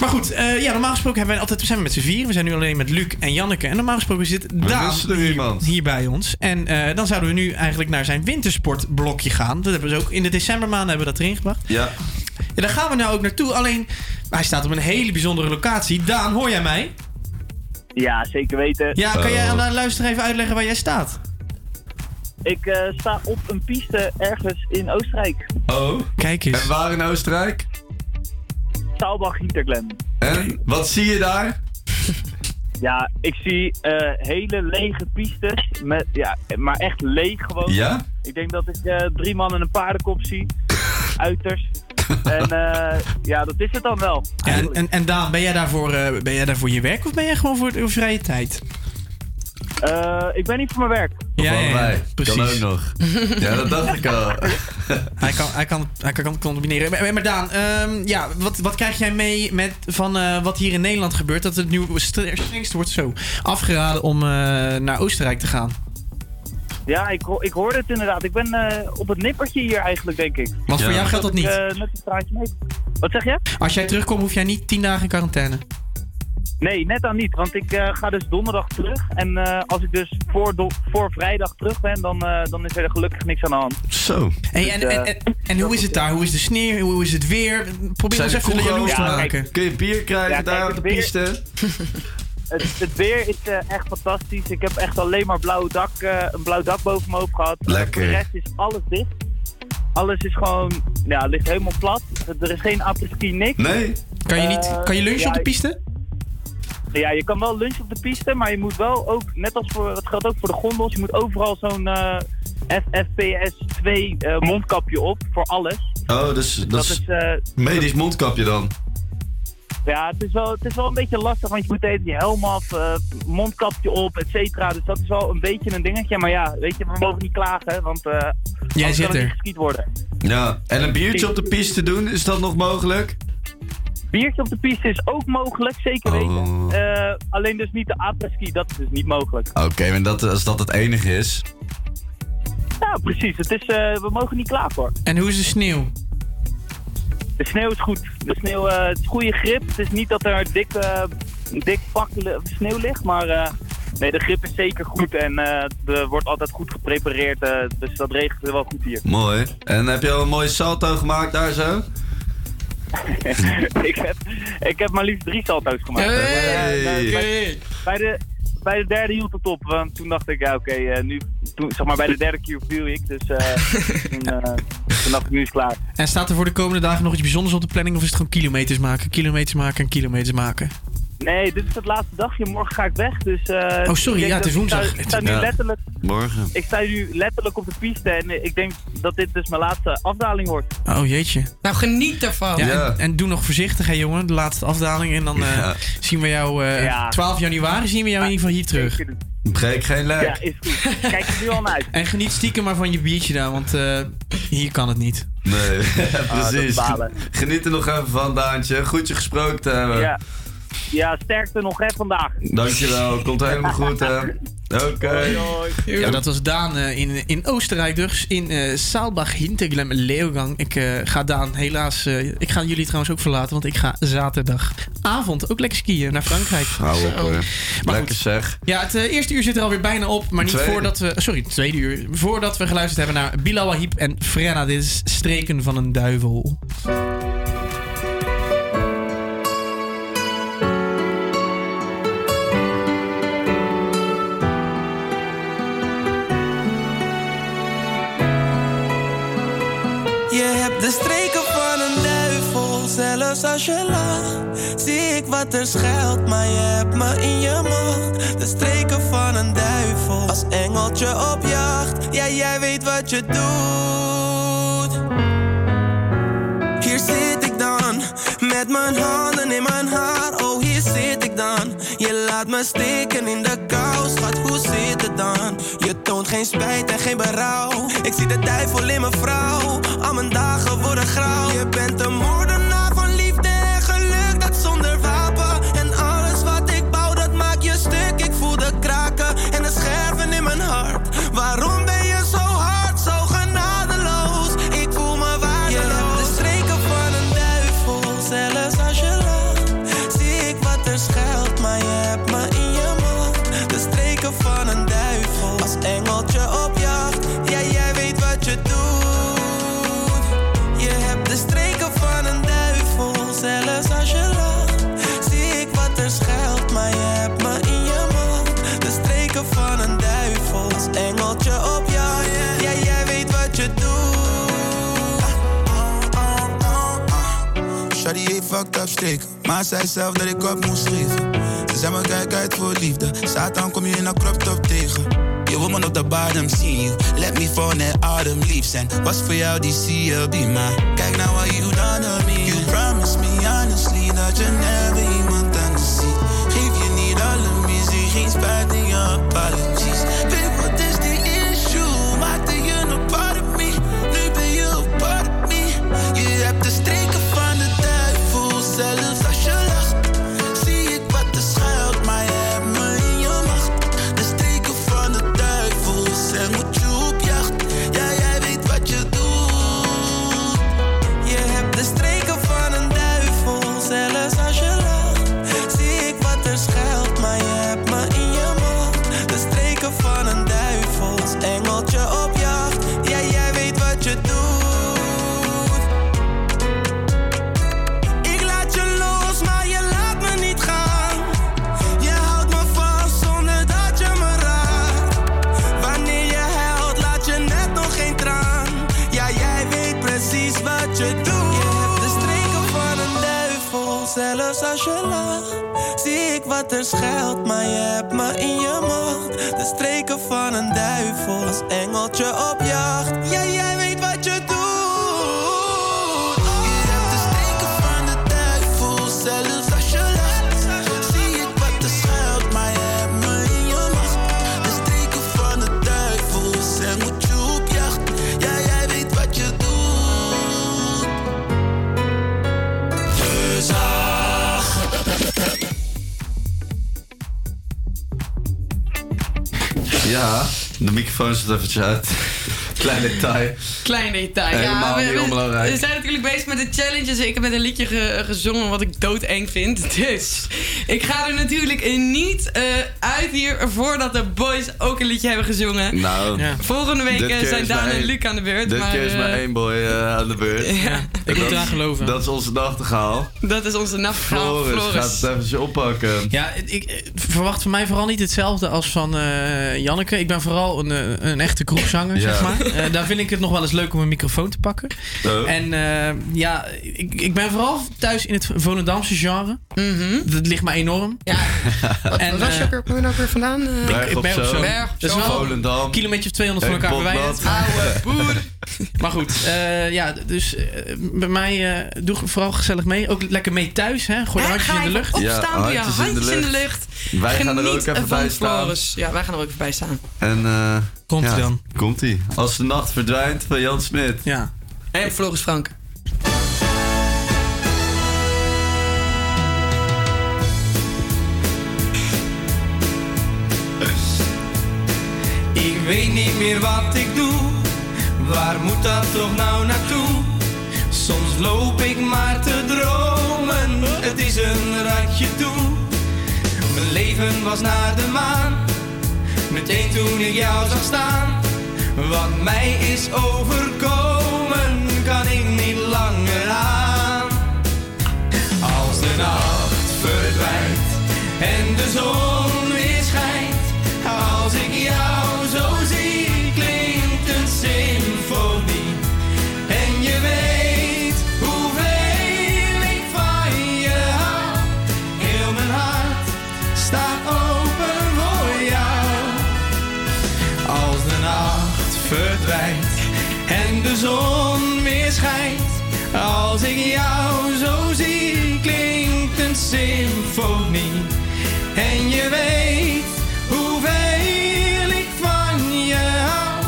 maar goed, eh, ja, normaal gesproken hebben wij altijd, zijn we met z'n vier. We zijn nu alleen met Luc en Janneke. En normaal gesproken zit Daan er hier, bij ons. En eh, dan zouden we nu eigenlijk naar zijn wintersportblokje gaan. Dat hebben we dus ook in de decembermaanden hebben we dat erin gebracht. Ja. Ja, daar gaan we nou ook naartoe. Alleen, hij staat op een hele bijzondere locatie. Daan, hoor jij mij? Ja, zeker weten. Ja, kan jij aan de luisteraar even uitleggen waar jij staat? Ik eh, sta op een piste ergens in Oostenrijk. Oh. Kijk eens. En waar in Oostenrijk? Saalbach Hinterglen. En wat zie je daar? Ja, ik zie eh, hele lege pistes. Met, ja, maar echt leeg gewoon. Ja? Ik denk dat ik eh, drie man en een paardenkop zie. Uiters. En eh, ja, dat is het dan wel. Ja, en, en, en Daan, ben jij, daarvoor, eh, ben jij daarvoor je werk of ben jij gewoon voor de vrije tijd? Eh, ik ben niet voor mijn werk. Ja, ja, ja, Allebei. precies. Kan ook nog. Ja, dat dacht ik al. hij, kan, hij, kan, hij kan het combineren. Maar, maar Daan, ehm, ja, wat, wat krijg jij mee met, van eh, wat hier in Nederland gebeurt? Dat het nu stre- strengst wordt zo afgeraden om eh, naar Oostenrijk te gaan. Ja, ik, ho- ik hoorde het inderdaad. Ik ben eh, op het nippertje hier eigenlijk, denk ik. Want voor jou geldt dat ik, niet? eh, net een straatje mee. Wat zeg je? Als jij terugkomt, hoef jij niet tien dagen in quarantaine. Nee, net dan niet. Want ik eh, ga dus donderdag terug. En eh, als ik dus voor, voor vrijdag terug ben, dan, eh, dan is er gelukkig niks aan de hand. Zo. Hey, en, en, en, en hoe is het daar? Hoe is de sneeuw? Hoe is het weer? Probeer de even jaloers te maken. Kun je bier krijgen Ja, kijk, daar op het de weer- piste? Het, het weer is eh, echt fantastisch. Ik heb echt alleen maar blauw dak, eh, een blauw dak boven me hoofd gehad. Lekker. Voor de rest is alles dicht. Alles is gewoon, ja, ligt helemaal plat. Er is geen apres-ski, niks. Nee. Kan je, niet, kan je lunchen ja, op de piste? Ja, je kan wel lunchen op de piste, maar je moet wel ook, net als voor, dat geldt ook voor de gondels, je moet overal zo'n eh, FFPS2 eh, mondkapje op voor alles. Oh, dus dat, Dat is eh, medisch mondkapje dan. Ja, het is, wel, het is wel een beetje lastig, want je moet even je helm af, eh, mondkapje op, et cetera. Dus dat is wel een beetje een dingetje. Maar ja, weet je, we mogen niet klagen, want eh Jij anders zit kan het er. niet geskiet worden. Ja. En een biertje op de piste doen, is dat nog mogelijk? Biertje op de piste is ook mogelijk, zeker Oh. weten. Eh, alleen dus niet de apres-ski, dat is dus niet mogelijk. Oké, maar dat, als dat het enige is. Ja, precies. Het is, eh, we mogen niet klagen hoor. En hoe is de sneeuw? De sneeuw is goed. De sneeuw, eh, het is goede grip. Het is niet dat er dik, dik pak sneeuw ligt, maar eh, nee, de grip is zeker goed en eh, er wordt altijd goed geprepareerd. eh, dus dat regelt wel goed hier. Mooi. En heb je al een mooie salto gemaakt daar zo? ik, heb, ik heb maar liefst drie salto's gemaakt. Hey! Eh, bij, Hey! bij de, bij de derde hield het op, want toen dacht ik, ja oké, eh, nu, toen, zeg maar bij de derde keer viel ik, dus eh, toen, toen dacht ik, nu is het klaar. En staat er voor de komende dagen nog iets bijzonders op de planning? Of is het gewoon kilometers maken, kilometers maken en kilometers maken? Nee, dit is het laatste dagje. Morgen ga ik weg. Dus, eh, Oh, sorry, ja, het is dat ik sta- woensdag. Ik sta, nu Ja. letterlijk, Morgen. ik sta nu letterlijk op de piste en eh, ik denk dat dit dus mijn laatste afdaling wordt. Oh jeetje. Nou, geniet ervan. Ja, Ja. En, en doe nog voorzichtig, hè jongen. De laatste afdaling. En dan eh, Ja. zien we jou... eh, Ja. 12 januari zien we jou in ieder geval hier terug. Breek geen lek. Ja, is goed. Kijk er nu al naar uit. En geniet stiekem maar van je biertje daar, want eh, hier kan het niet. Nee, dat precies. Geniet er nog even van, Daantje. Goed je gesproken te hebben. Ja. Ja, sterkte nog hè vandaag. Dankjewel, komt helemaal goed hè. Oké. Ja, dat was Daan eh, in, in Oostenrijk dus. In eh Saalbach, Hinterglem, Leeuwgang. Ik eh, ga Daan helaas... eh, ik ga jullie trouwens ook verlaten, want ik ga zaterdagavond ook lekker skiën naar Frankrijk. Hou op hoor. Maar Lekker goed. zeg. Ja, het eerste uur zit er alweer bijna op. Maar niet Tweede. voordat we... Sorry, het tweede uur. Voordat we geluisterd hebben naar Bilal Wahib en Frenna. Dit is Streken van een Duivel. Zelfs als je lacht. Zie ik wat er schuilt, maar je hebt me in je macht. De streken van een duivel, als engeltje op jacht. Ja, jij weet wat je doet. Hier zit ik dan, met mijn handen in mijn haar. Oh, hier zit ik dan. Je laat me steken in de kou, schat, hoe zit het dan? Je toont geen spijt en geen berouw. Ik zie de duivel in mijn vrouw. Al mijn dagen worden grauw. Je bent een moordenaar streken, maar zei zelf dat ik op moest geven. Ze zei me kijk uit voor liefde, Satan kom je in een crop top tegen. Je me op de bodem zien. You let me fall net autumn leaves. En was voor jou die CLB, maar kijk nou what you done to me. You promised me honestly dat je never Er schuilt, maar je hebt me in je macht. De streken van een duivel, als engeltje op jacht. Ja, Ja, de microfoon zit eventjes uit. Klein detail. Klein detail. Helemaal ja, niet onbelangrijk. we zijn natuurlijk bezig met de challenges. Ik heb met een liedje ge- gezongen wat ik doodeng vind. Dus ik ga er natuurlijk niet eh, uit hier voordat de boys ook een liedje hebben gezongen. Nou, Volgende week eh, zijn Daan maar en Luc aan de beurt. Dit maar, keer is maar eh, één boy aan de beurt. Ja. Ik moet eraan geloven. Dat is onze nachtegaal. Dat is onze nachtgaal Floris, Floris. gaat het eventjes oppakken. Ja, ik verwacht van mij vooral niet hetzelfde als van eh, Janneke. Ik ben vooral een, een echte kroegzanger, Ja. zeg maar. Eh, daar vind ik het nog wel eens leuk om een microfoon te pakken. Oh. En eh, ja, ik, ik ben vooral thuis in het Volendamse genre. Dat ligt me enorm. Ja. en, Wat was je eh, ook weer- kom je nou ook weer vandaan? eh? Berg ik op ben op Zoom. zo'n Berg op dat is Zoom. wel Volendam. een kilometer of 200 van elkaar verwijderd. Oude boer. Maar goed, eh, ja, dus eh, bij mij eh, doe vooral gezellig mee. Ook lekker mee thuis, hè? Gooi de handjes in de lucht. Ja, Opstaan, doe je handjes in de handjes in de lucht. Wij gaan er ook even bij staan. Ja, wij gaan er ook even bij staan. En eh Komt-ie ja, dan. Komt-ie. Als de nacht verdwijnt van Jan Smit. Ja. En Floris Frank. Weet niet meer wat ik doe. Waar moet dat toch nou naartoe? Soms loop ik maar te dromen. Het is een ratje toe. Mijn leven was naar de maan. Meteen toen ik jou zag staan. Wat mij is overkomen, kan ik niet langer aan. Als de nacht verdwijnt en de zon Als ik jou zo zie, klinkt een symfonie. En je weet hoeveel ik van je hou.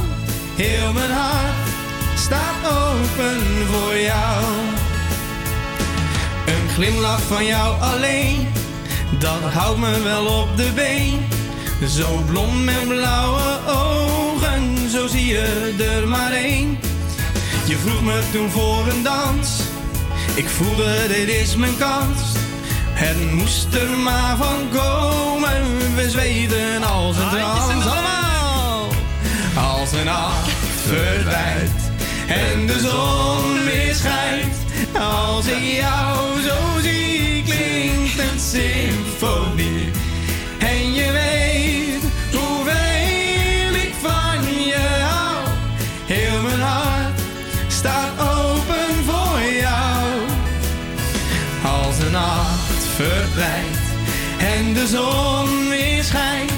Heel mijn hart staat open voor jou. Een glimlach van jou alleen, dat houdt me wel op de been. Zo blond met blauwe ogen, zo zie je er maar één. Je vroeg me toen voor een dans, ik voelde dit is mijn kans. Het moest er maar van komen, we zweden als een trans. Allemaal! Als een nacht verdwijnt en de zon weer schijnt. Als ik jou zo zie, klinkt een symfonie. En de zon weer schijnt.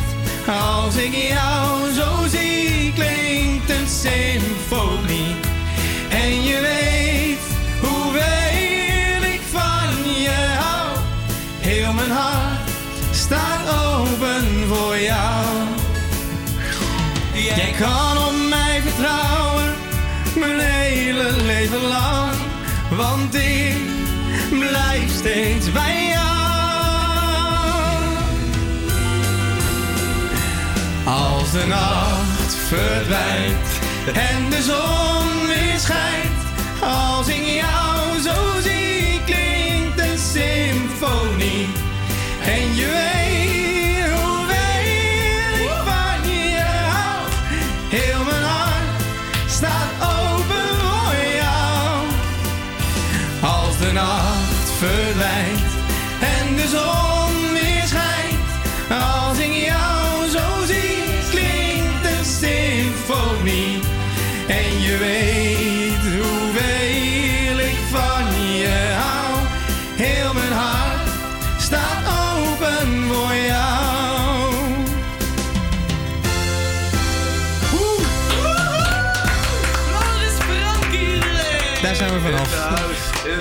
Als ik jou zo zie, klinkt een symfonie. En je weet hoeveel ik van je hou. Heel mijn hart staat open voor jou. Jij kan op mij vertrouwen, mijn hele leven lang. Want ik blijf steeds bij jou. Als de nacht verdwijnt en de zon weer schijnt. Als ik jou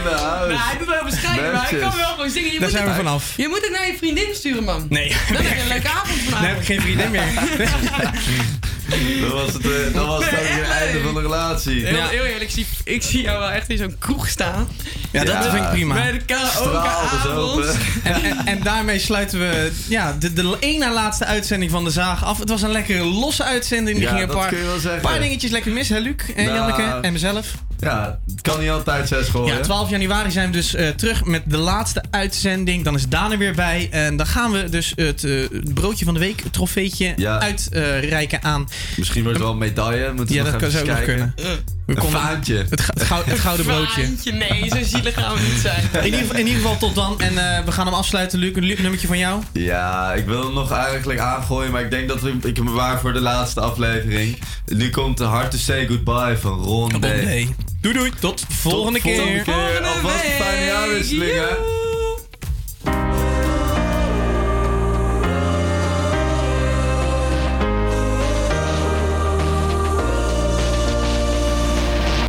Nou, hij doet wel bescheiden, maar ik kan wel gewoon zingen. Je Daar moet zijn we het- vanaf. Je moet het naar je vriendin sturen, man. Nee. Dan heb je een leuke avond vanavond. Dan heb ik geen vriendin meer. Dat was het, eh, dat was het ook het einde van de relatie. Heel, heel eerlijk, ik zie, ik zie jou wel echt in zo'n kroeg staan. Ja, dat Ja. vind ik prima. Bij de karaokeavond. En, en, en daarmee sluiten we ja, de, de één na laatste uitzending van de Zaag af. Het was een lekkere losse uitzending. Die Ja, ging een dat paar, kun je wel zeggen. paar dingetjes lekker mis, hè Luc en Nou, Janneke en mezelf. Ja, het kan niet altijd zes gooien. Ja, 12 januari zijn we dus eh, terug met de laatste uitzending. Dan is Daan er weer bij. En dan gaan we dus het eh, broodje van de week, trofeetje, Ja. uitreiken aan... Misschien wordt het wel een medaille. Moeten Ja, we dat nog kan- even zou ook nog kijken. kunnen. We Een konden- vaantje. Het, het, goud- het gouden broodje. Vaantje, nee, zo zielig gaan we niet zijn. In ieder, geval- in ieder geval tot dan. En eh, we gaan hem afsluiten. Luc, een Luc, nummertje van jou. Ja, ik wil hem nog eigenlijk aangooien, maar ik denk dat we, ik hem bewaar voor de laatste aflevering. Nu komt de Hard to Say Goodbye van Ron D. Doei doei. Tot volgende Tot keer. volgende keer. Alvast een fijne jaarwisseling, hè.